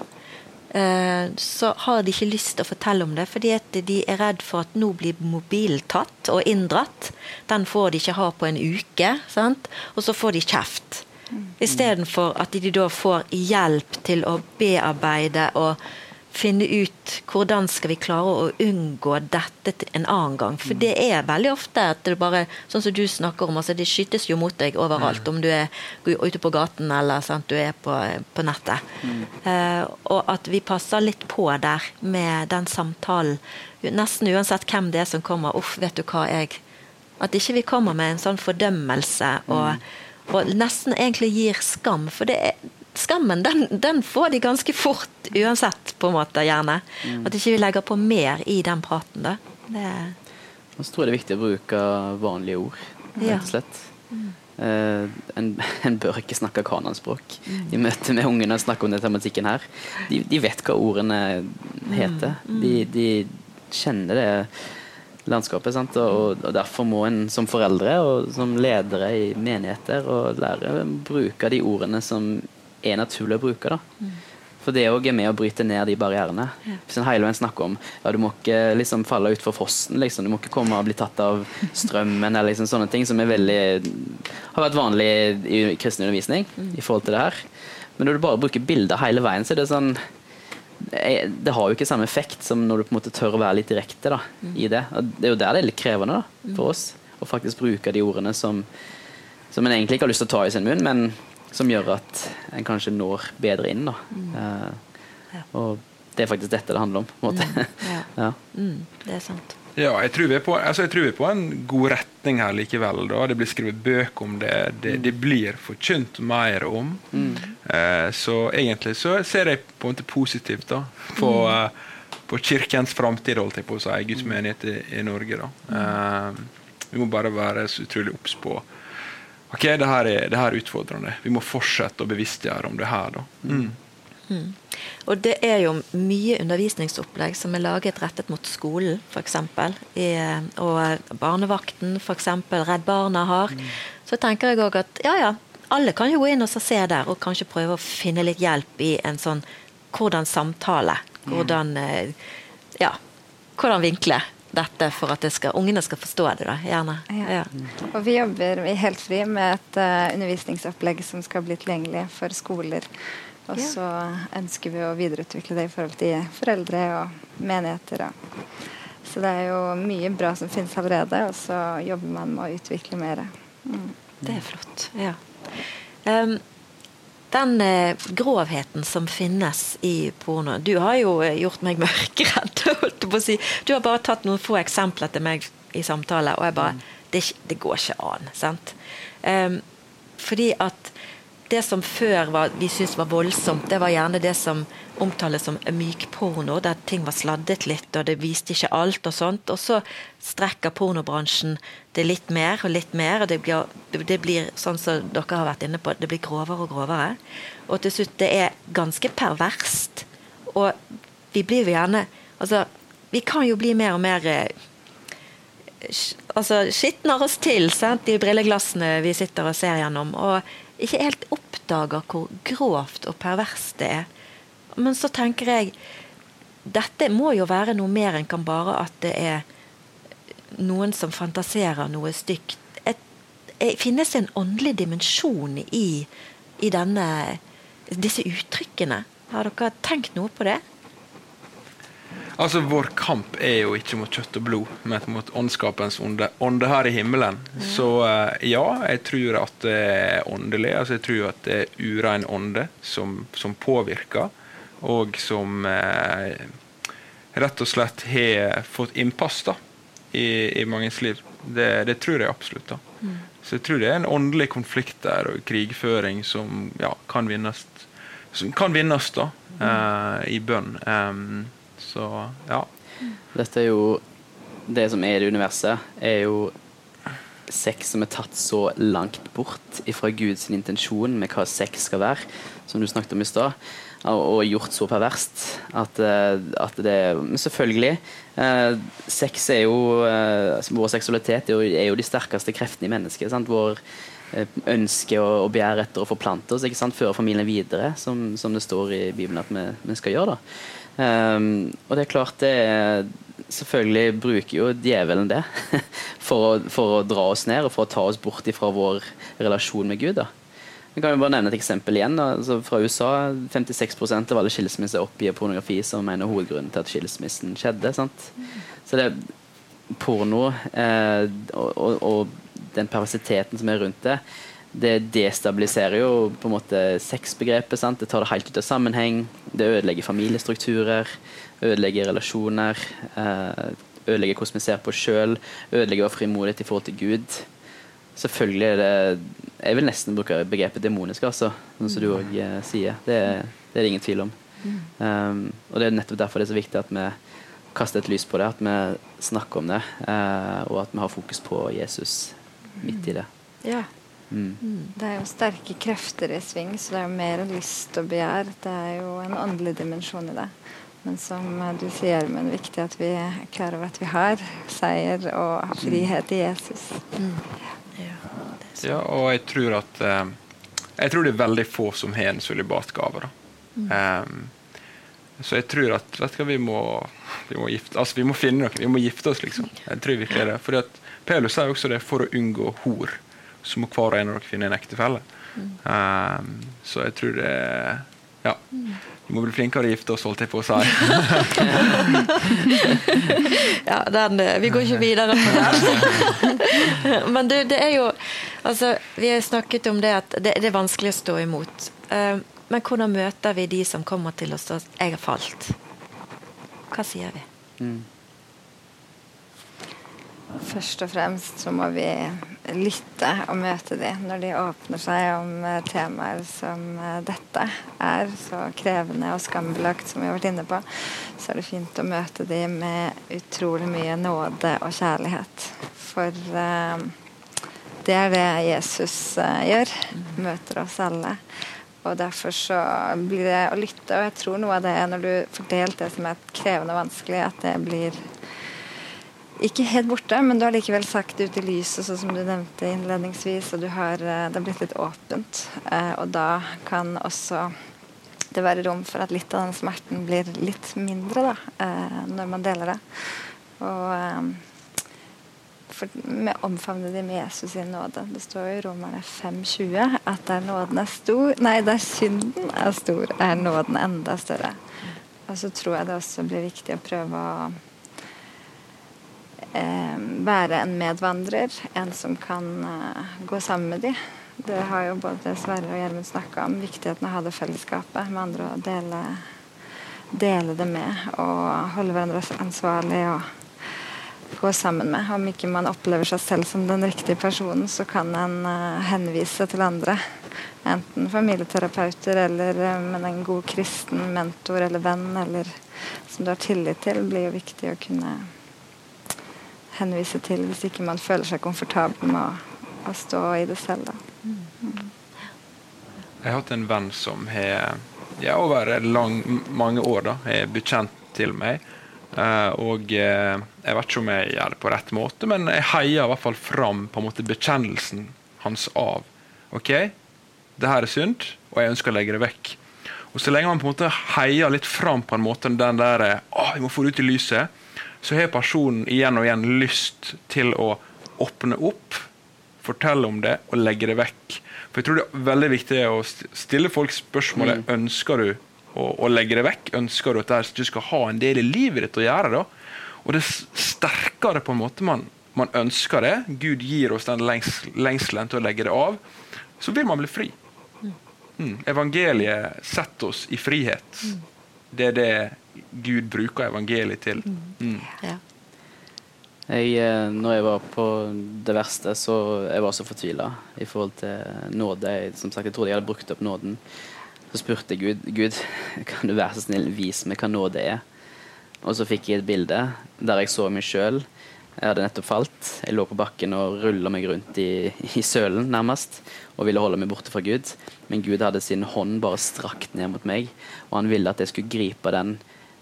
eh, så har de ikke lyst til å fortelle om det, fordi at de er redd for at nå blir mobilen tatt og inndratt. Den får de ikke ha på en uke, sant? og så får de kjeft. Mm. Istedenfor at de da får hjelp til å bearbeide og finne ut hvordan skal vi klare å unngå dette en annen gang. For det er veldig ofte at det bare Sånn som du snakker om, altså det skytes jo mot deg overalt. Om du er ute på gaten eller sant, du er på, på nettet. Mm. Uh, og at vi passer litt på der med den samtalen. Nesten uansett hvem det er som kommer. Uff, vet du hva, jeg At ikke vi kommer med en sånn fordømmelse og, mm. og nesten egentlig gir skam. For det er skammen, den, den, får de ganske fort uansett, på en måte, gjerne. Mm. At ikke vi legger på mer i den praten, da. Det...
Og så tror jeg det er viktig å bruke vanlige ord, rett og slett. Mm. Uh, en, en, bør ikke snakke kanonspråk mm. i møte med ungene og snakke om den tematikken her. De, de, vet hva ordene heter. Mm. De, de, kjenner det landskapet. Sant? Og, og derfor må en som foreldre og som ledere i menigheter og lærere bruke de ordene som er naturlig å bruke. da. Mm. For det òg er med å bryte ned de barrierene. Ja. Hvis en hele veien snakker om ja, du må ikke liksom falle utfor fossen, liksom. du må ikke komme og bli tatt av strømmen, eller liksom sånne ting som veldig, har vært vanlig i kristen undervisning mm. i forhold til det her. Men når du bare bruker bilder hele veien, så er det sånn det har jo ikke samme effekt som når du på en måte tør å være litt direkte da, mm. i det. Og det er jo der det er litt krevende da, for oss å faktisk bruke de ordene som, som en egentlig ikke har lyst til å ta i sin munn, men som gjør at en kanskje når bedre inn. Da. Mm. Uh. Og det er faktisk dette det handler om. på en måte.
Mm. Ja. ja. Mm, det er sant.
Ja, jeg tror, på, altså jeg tror, vi er på, en god retning her likevel. Da. Det blir skrevet bøker om det. Det, det blir forkynt mer om. Mm. Eh, så egentlig så ser jeg på en måte positivt da, på, uh, på kirkens framtid, holdt jeg på å si, Guds menighet i, i Norge. da. vi må bare være så utrolig obs på ok, det her, er, det her, er, utfordrende. Vi må fortsette å bevisstgjøre om det her. da. Mm.
Mm. Og det er jo mye undervisningsopplegg som er laget rettet mot skolen, f.eks. Og barnevakten, f.eks. Redd Barna har. Mm. Så tenker jeg òg at ja, ja, alle kan jo gå inn og se der, og kanskje prøve å finne litt hjelp i en sånn hvordan samtale. Hvordan eh, ja, hvordan vinkle dette for at skal, ungene skal forstå det. da, gjerne. Ja.
Og Vi jobber i Helt Fri med et uh, undervisningsopplegg som skal bli tilgjengelig for skoler. Og så ønsker vi å videreutvikle det i forhold til foreldre og menigheter. Så det er jo mye bra som finnes allerede, og så jobber man med å utvikle mer.
Mm. Det er flott. ja. Um, den eh, grovheten som finnes i porno Du har jo eh, gjort meg mørkredd, holdt på å si. Du har bare tatt noen få eksempler til meg i samtale, og jeg bare mm. det, det, går ikke an. sant? Um, fordi at det som før var, vi syntes var voldsomt, det var gjerne det som omtales som mykporno, der ting var sladdet litt, og det viste ikke alt og sånt. Og så strekker pornobransjen det litt mer og litt mer, og det blir, det blir sånn som dere har vært inne på, det blir grovere og grovere. Og til slutt, det er ganske perverst. Og vi blir jo gjerne Altså, vi kan jo bli mer og mer eh, altså, skitner oss til sant? de brilleglassene vi sitter og ser gjennom. Og ikke helt oppdager hvor grovt og perverst det er. Men så tenker jeg dette må jo være noe mer enn kan bare at det er noen som fantaserer noe stygt. Et, et, finnes det en åndelig dimensjon i, i denne, disse uttrykkene? Har dere tenkt noe på det?
Altså, Vår kamp er jo ikke mot kjøtt og blod, men mot åndskapens ånde, ånde her i himmelen. Mm. Så uh, ja, jeg tror at det er åndelig. Altså, jeg tror at det er urein ånde som, som påvirker, og som eh, rett og slett har fått innpass da, i, i manges liv. Det, det, tror jeg absolutt. da. Mm. Så jeg tror det er en åndelig konflikt der, og krigføring som ja, kan vinnes, som kan vinnes da, uh, i bønn. Um, så ja.
Dette er jo Det som er i det universet, er jo sex som er tatt så langt bort fra Guds intensjon med hva sex skal være, som du snakket om i stad, og gjort så perverst at, eh, at det Men selvfølgelig. Eh, sex er jo eh, Vår seksualitet er jo, er jo, de sterkeste kreftene i mennesket. Sant? Vår eh, ønske og, og begjær etter å forplante oss, ikke sant? føre familien videre, som, som, det står i Bibelen at vi, vi skal gjøre. da Um, og det er klart det er, Selvfølgelig bruker jo djevelen det for å, for å, dra oss ned og for å ta oss bort fra vår relasjon med Gud. da. Jeg kan jo bare nevne et eksempel igjen. Altså fra USA 56% av alle skilsmisser oppgir pornografi som en av hovedgrunnene til at skilsmissen skjedde. Sant? Så det porno eh, og, og, og, den perversiteten som er rundt det, det destabiliserer jo på en måte sexbegrepet. Sant? Det tar det helt ut av sammenheng. Det ødelegger familiestrukturer, ødelegger relasjoner. Eh, ødelegger hvordan vi ser på oss sjøl, ødelegger vår frimodighet i forhold til Gud. Selvfølgelig er det Jeg vil nesten bruke begrepet demonisk, altså, sånn som du òg eh, sier. Det, det, er det ingen tvil om. Um, og det er nettopp derfor det er så viktig at vi kaster et lys på det, at vi snakker om det, uh, og at vi har fokus på Jesus midt i det.
Ja, Mm. Det er jo sterke krefter i sving, så det er jo mer lyst og begjær. Det er jo en åndelig dimensjon i det. Men som du sier, men viktig at vi er klar over at vi har seier og frihet i Jesus. Mm.
Ja, og jeg tror at eh, Jeg tror det er veldig få som har en sølibatgave. Mm. Um, så jeg tror at vet du, vi, må, vi, må gifte, altså vi må finne noe. Vi må gifte oss, liksom. Jeg tror virkelig det. Fordi at Pelus sier også det for å unngå hor, så må hver og en av dere finne en ektefelle. Mm. Um, så jeg tror det Ja. Vi må bli flinkere å gifte oss, holdt jeg på å si.
ja, den, vi går ikke videre på den. Men du, det er jo Altså, vi har snakket om det at det, det er vanskelig å stå imot. Uh, men hvordan møter vi de som kommer til oss og 'jeg har falt'? Hva sier vi? Mm.
Først og fremst så må vi lytte og møte dem når de åpner seg om eh, temaer som eh, dette er så krevende og skambelagt som vi har vært inne på. Så er det fint å møte dem med utrolig mye nåde og kjærlighet. For uh, det er det Jesus uh, gjør. Møter oss alle. Og derfor så blir det å lytte. Og jeg tror noe av det er når du får delt det som er krevende og vanskelig, at det blir ikke helt borte, men du har likevel sagt det ut i lyset, sånn som du nevnte innledningsvis, og har, eh, det har blitt litt åpent. Eh, og da kan også det være rom for at litt av den smerten blir litt mindre, da, eh, når man deler det. Og for, med omfavne de med Jesus sin nåde. Det står jo i Romerne 5,20 at der nåden er stor Nei, der synden er stor, er nåden enda større. Og så tror jeg det også blir viktig å prøve å være en medvandrer. En som kan eh, gå sammen med de. Det har jo både Sverre og Gjermund snakka om. Viktigheten av å ha det fellesskapet med andre og dele, dele det med. Og holde hverandre ansvarlig. og gå sammen med. Om ikke man opplever seg selv som den riktige personen, så kan en uh, henvise til andre. Enten familieterapeuter eller med en god kristen mentor eller venn eller som du har tillit til, blir jo viktig å kunne henvise til hvis ikke man føler seg komfortabel med å, å stå i det selv. Mm.
Jeg har hatt en venn som har ja, over lang, mange år da, er bekjent til meg Uh, og uh, jeg vet ikke om jeg gjør det på rett måte, men jeg heier i hvert fall fram på en måte bekjennelsen hans av OK, det her er synd, og jeg ønsker å legge det vekk. Og Så lenge man på en måte heier litt fram på en måte den der å, vi må få det ut i lyset, så har personen igjen og igjen lyst til å åpne opp, fortelle om det og legge det vekk. For jeg tror det er veldig viktig å stille folk spørsmålet mm. ønsker du å, å, legge det vekk? Ønsker du at du skal ha en del i livet ditt å gjøre? da? Og det sterkere på en måte man, man ønsker det, Gud gir oss den lengs, lengselen til å legge det av, så vil man bli fri. Mm. Evangeliet setter oss i frihet. Det er det Gud bruker evangeliet til. Mm. Ja.
Jeg, eh, når jeg var på det verste, så jeg var så fortvila i forhold til nåde. Jeg, som sagt, jeg trodde jeg hadde brukt opp nåden. Så spurte jeg Gud Gud, kan du være så snill vise meg hva nåde er. Og så fikk jeg et bilde der jeg så meg sjøl. Jeg hadde nettopp falt. Jeg lå på bakken og rulla meg rundt i, i, sølen, nærmest, og ville holde meg borte fra Gud. Men Gud hadde sin hånd bare strakt ned mot meg, og han ville at jeg skulle gripe den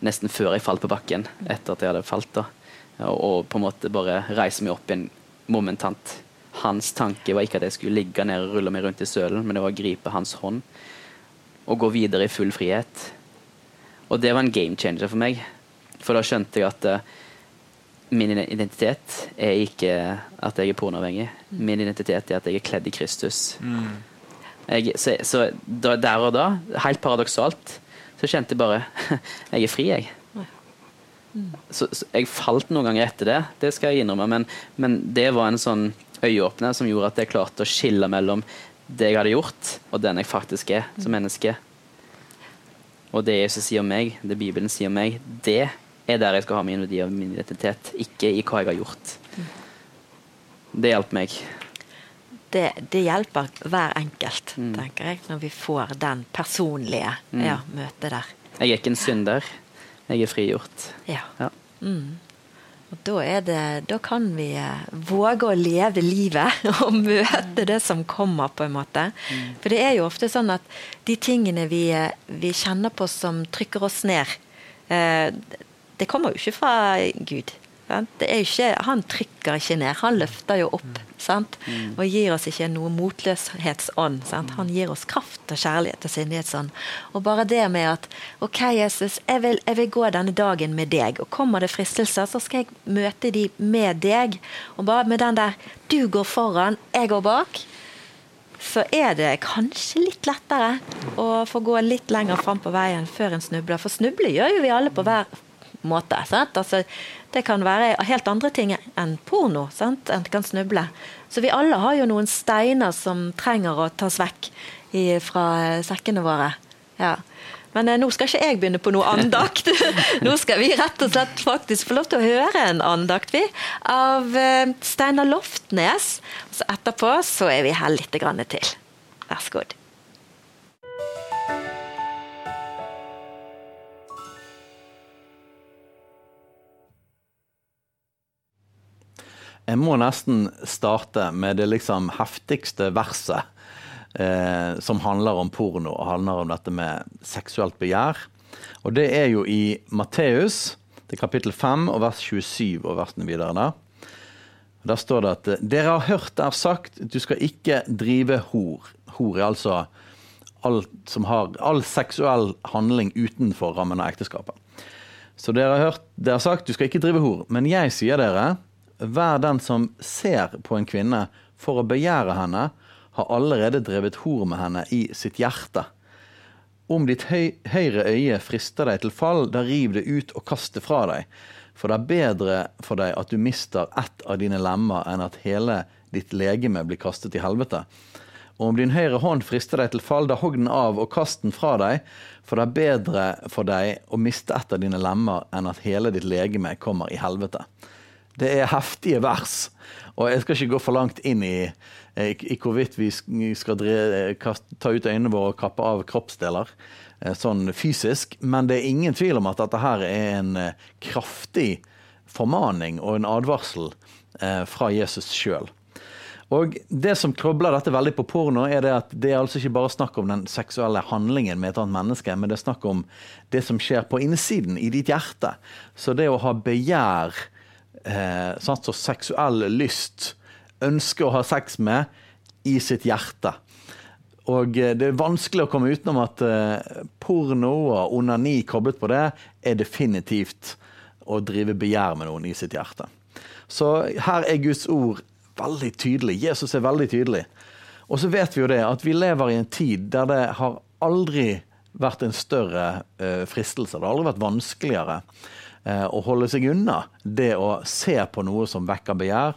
nesten før jeg falt på bakken, etter at jeg hadde falt. da. Og, og på en måte bare reise meg opp igjen momentant. Hans tanke var ikke at jeg skulle ligge ned og rulle meg rundt i sølen, men det var å gripe hans hånd og gå videre i full frihet. Og det var en game changer for meg. For da skjønte jeg at uh, min identitet er ikke at jeg er pornoavhengig. Min identitet er at jeg er kledd i Kristus. Mm. Jeg, så, så da, der og da, helt paradoksalt, så kjente jeg bare Jeg er fri, jeg. Mm. Så, så, jeg falt noen ganger etter det, det skal jeg innrømme, men, men det var en sånn øyeåpner som gjorde at jeg klarte å skille mellom det jeg hadde gjort, og den jeg faktisk er som menneske. Og det Jesus sier om meg, det Bibelen sier om meg, det er der jeg skal ha min verdi og min identitet, ikke i hva jeg har gjort. Det hjalp meg.
Det, det, hjelper hver enkelt, mm. tenker jeg, når vi får den personlige mm. ja, møtet der.
Jeg er ikke en synder. Jeg er frigjort.
Ja. ja. Mm. Og da, det, da, kan vi eh, våge å leve livet og møte det som kommer, på en måte. Mm. For det er jo ofte sånn at de tingene vi, eh, vi kjenner på som trykker oss ned, Eh, det kommer jo ikke fra Gud. Ikke, han trykker ikke ned, han løfter jo opp. Mm. Og gir oss ikke noe motløshetsånd. Sant? Han gir oss kraft og kjærlighet og sindighetsånd. Og bare det med at OK, Jesus, jeg vil, jeg vil, gå denne dagen med deg. Og kommer det fristelser, så skal jeg møte de med deg. Og bare med den der Du går foran, jeg går bak. Så er det kanskje litt lettere å få gå litt lenger fram på veien før en snubler. For snuble gjør jo vi alle på hver måte. Sant? Altså, det kan være helt andre ting enn porno. Sant? En kan snuble. Så vi alle har jo noen steiner som trenger å tas vekk i, fra sekkene våre. Ja. Men eh, nå skal ikke jeg begynne på noe andakt. nå skal vi rett og slett faktisk få lov til å høre en andakt, vi. Av eh, Steinar Loftnes. Så etterpå så er vi her litt til. Vær så god.
Jeg må nesten starte med det liksom heftigste verset. Eh, som handler om porno og handler om dette med seksuelt begjær. Og det er jo i Matteus, er kapittel 5 og vers 27 og versene videre der. Der står det at dere har hørt det er sagt, du skal ikke drive hor. Hor er altså all, har, all seksuell handling utenfor rammen av ekteskapet. Så dere har hørt det er sagt, du skal ikke drive hor. Men jeg sier dere, Vær den som ser på en kvinne for å begjære henne, har allerede drevet hor med henne i sitt hjerte. Om ditt høy høyre øye frister deg til fall, da riv det ut og kast det fra deg. For det er bedre for deg at du mister ett av dine lemmer, enn at hele ditt legeme blir kastet i helvete. Og om din høyre hånd frister deg til fall, da hogg den av og kast den fra deg. For det er bedre for deg å miste ett av dine lemmer, enn at hele ditt legeme kommer i helvete. Det er heftige vers. Og jeg skal ikke gå for langt inn i, i, i hvorvidt vi skal ta ut øynene våre og kappe av kroppsdeler eh, sånn fysisk, men det er ingen tvil om at dette her er en eh, kraftig formaning og en advarsel eh, fra Jesus sjøl. Og Det som krobler dette veldig på porno, er det at det er altså ikke bare snakk om den seksuelle handlingen med et annet menneske, men det er snakk om det som skjer på innsiden, i ditt hjerte. Så det å ha begjær eh, så seksuell lyst, ønsker å ha sex med, i sitt hjerte. Og eh, det er vanskelig å komme utenom at eh, porno og onani koblet på det, er definitivt å drive begjær med noen i sitt hjerte. Så her er Guds ord veldig tydelig. Jesus er veldig tydelig. Og så vet vi jo det at vi lever i en tid der det har aldri vært en større uh, fristelse. Det har aldri vært vanskeligere Eh, å holde seg unna det å se på noe som vekker begjær,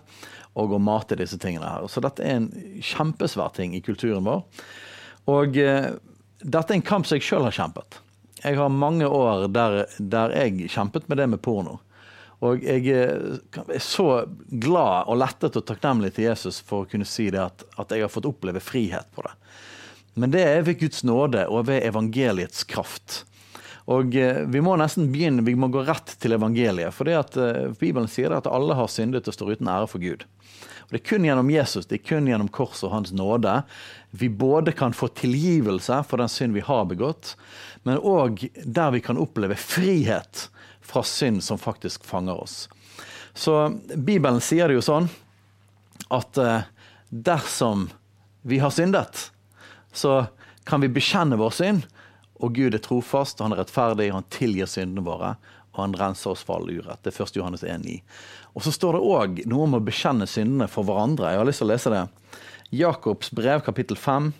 og å mate disse tingene her. Så dette er en kjempesvær ting i kulturen vår. Og uh, dette er en kamp som jeg sjøl har kjempet. Jeg har mange år der, der, jeg kjempet med det med porno. Og jeg eh, er så glad og lettet og takknemlig til Jesus for å kunne si det at, at jeg har fått oppleve frihet på det. Men det er ved Guds nåde og ved evangeliets kraft. Og eh, Vi må nesten begynne, vi må gå rett til evangeliet. For det at uh, Bibelen sier at alle har syndet og står uten ære for Gud. Og Det er kun gjennom Jesus, det er kun gjennom korset og hans nåde vi både kan få tilgivelse for den synd vi har begått, men òg der vi kan oppleve frihet fra synd som faktisk fanger oss. Så Bibelen sier det jo sånn at uh, dersom vi har syndet, så kan vi bekjenne vår synd og Gud er trofast, han er rettferdig, han tilgir syndene våre, og han renser oss for all urett. Det er 1. Johannes 1,9. Og så står det òg noe om å bekjenne syndene for hverandre. Jeg har lyst til å lese det. Jakobs brev, kapittel 5,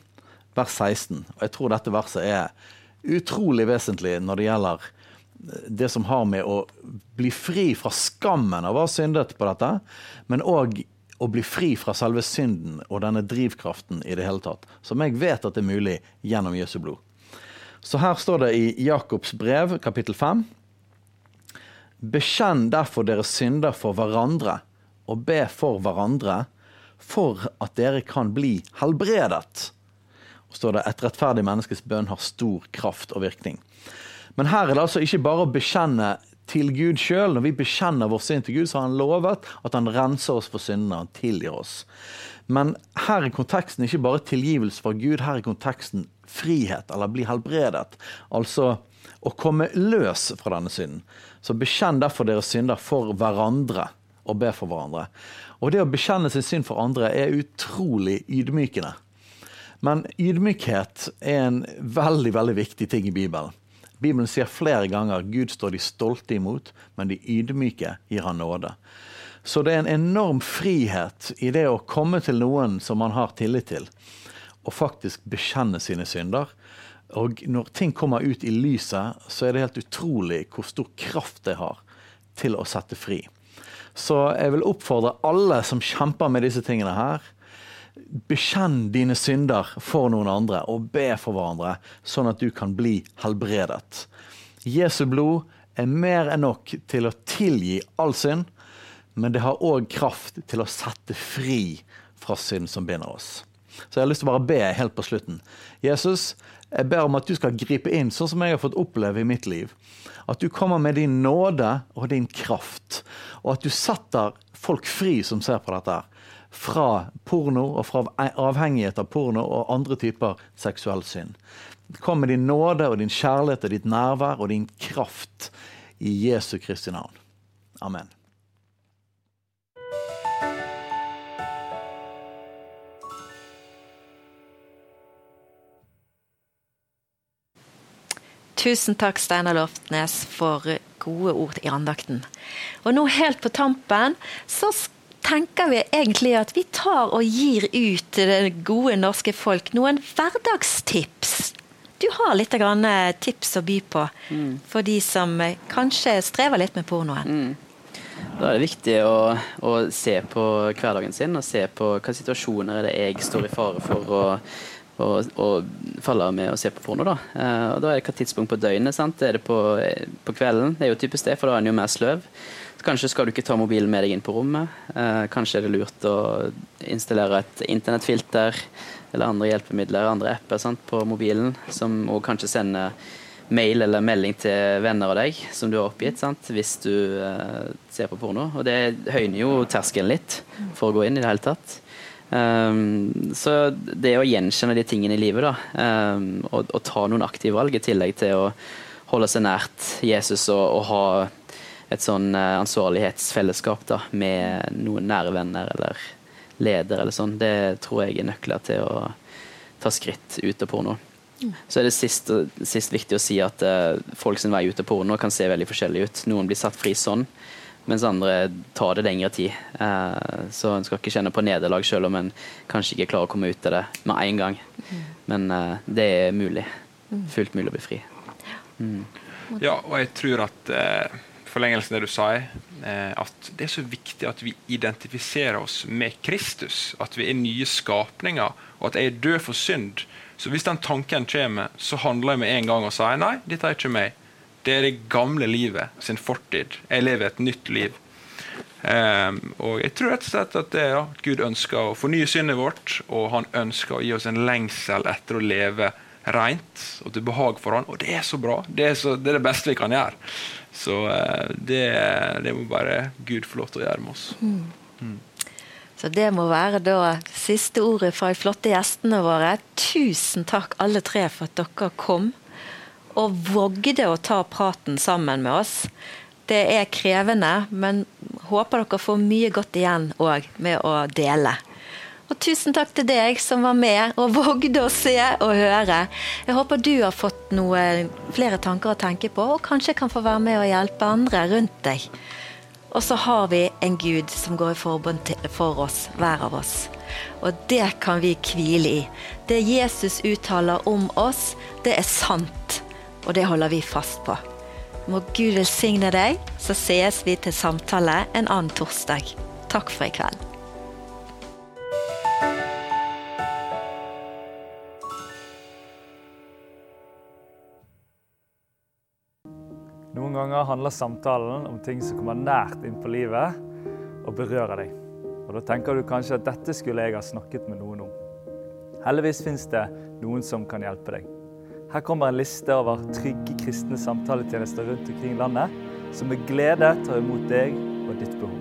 vers 16. Og jeg tror dette verset er utrolig vesentlig når det gjelder det som har med å bli fri fra skammen av å ha syndet på dette, men òg å bli fri fra selve synden og denne drivkraften i det hele tatt. Som jeg vet at det er mulig gjennom Jesu blod. Så her står det i Jakobs brev, kapittel 5. Bekjenn derfor deres synder for hverandre, og be for hverandre, for at dere kan bli helbredet. Og står det et rettferdig menneskes bønn har stor kraft og virkning. Men her er det altså ikke bare å bekjenne til Gud sjøl. Når vi bekjenner vår synd til Gud, så har han lovet at han renser oss for syndene, han tilgir oss. Men her er konteksten ikke bare tilgivelse fra Gud, her er konteksten frihet, eller bli helbredet. Altså å komme løs fra denne synden. Så bekjenn derfor deres synder for hverandre, og be for hverandre. Og det å bekjenne sin synd for andre er utrolig ydmykende. Men ydmykhet er en veldig, veldig viktig ting i Bibelen. Bibelen sier flere ganger Gud står de stolte imot, men de ydmyke gir han nåde. Så det er en enorm frihet i det å komme til noen som man har tillit til, og faktisk bekjenne sine synder. Og når ting kommer ut i lyset, så er det helt utrolig hvor stor kraft det har til å sette fri. Så jeg vil oppfordre alle som kjemper med disse tingene her, bekjenn dine synder for noen andre og be for hverandre, sånn at du kan bli helbredet. Jesu blod er mer enn nok til å tilgi all synd, men det har òg kraft til å sette fri fra synd som binder oss. Så jeg har lyst til å bare be helt på slutten. Jesus, jeg ber om at du skal gripe inn sånn som jeg har fått oppleve i mitt liv. At du kommer med din nåde og din kraft, og at du setter folk fri som ser på dette. Fra porno og fra avhengighet av porno og andre typer seksuell synd. Kom med din nåde og din kjærlighet og ditt nærvær og din kraft i Jesu Kristi navn. Amen.
Tusen takk, Steinar Loftnes, for gode ord i andakten. Og nå helt på tampen så tenker vi egentlig at vi tar og gir ut til det gode norske folk noen hverdagstips. Du har litt tips å by på mm. for de som kanskje strever litt med pornoen. Mm.
Da er det viktig å, å, se på hverdagen sin og se på hvilke situasjoner er det jeg står i fare for å og, og faller med å se på porno. Da eh, og da er det hva tidspunkt på døgnet. sant? Er det på, på, kvelden? Det er jo typisk det, for da er en jo mer sløv. Så kanskje skal du ikke ta mobilen med deg inn på rommet. Eh, kanskje er det lurt å installere et internettfilter eller andre hjelpemidler, andre apper sant, på mobilen, som og kanskje sende mail eller melding til venner av deg som du har oppgitt, sant? hvis du eh, ser på porno. Og det høyner jo terskelen litt for å gå inn i det hele tatt. Um, så det å gjenkjenne de tingene i livet, da, um, og, og, ta noen aktive valg, i tillegg til å holde seg nært Jesus og, og ha et sånn uh, ansvarlighetsfellesskap da, med noen nære venner eller leder eller sånn, det tror jeg er nøkler til å ta skritt ut av porno. Mm. Så er det sist, sist viktig å si at uh, folk sin vei ut av porno kan se veldig forskjellig ut. Noen blir satt fri sånn, mens andre tar det lengre tid. Eh, så en skal ikke kjenne på nederlag selv om en kanskje ikke klarer å komme ut av det med en gang. Men eh, det er mulig. Fullt mulig å bli fri.
Mm. Ja, og jeg tror at eh, forlengelsen av det du sa, eh, at det er så viktig at vi identifiserer oss med Kristus. At vi er nye skapninger, og at jeg er død for synd. Så hvis den tanken kommer, så handler jeg med en gang og sier nei, dette er ikke meg. Det er det gamle livet sin fortid. Jeg lever et nytt liv. Um, og jeg tror rett og slett at det, ja, Gud ønsker å fornye syndet vårt, og han ønsker å gi oss en lengsel etter å leve rent og til behag for han, og det er så bra. Det er, så, det, er det, beste vi kan gjøre. Så uh, det, det, må bare Gud få lov til å gjøre med oss. Mm.
Mm. Så det må være da siste ordet fra de flotte gjestene våre. Tusen takk alle tre for at dere kom og vågde å ta praten sammen med oss. Det er krevende, men håper dere får mye godt igjen òg med å dele. Og tusen takk til deg som var med og vågde å se og høre. Jeg håper du har fått noe, flere tanker å tenke på, og kanskje kan få være med og hjelpe andre rundt deg. Og så har vi en Gud som går i forbund for oss, hver av oss. Og det kan vi hvile i. Det Jesus uttaler om oss, det er sant og det holder vi fast på. Må Gud velsigne deg, så sees vi til samtale en annen torsdag. Takk for i kveld.
Noen ganger handler samtalen om ting som kommer nært inn på livet og berører deg. Og Da tenker du kanskje at dette skulle jeg ha snakket med noen om. Heldigvis fins det noen som kan hjelpe deg. Her kommer en liste over trygge kristne samtaletjenester rundt omkring i landet, som med glede tar imot deg og ditt behov.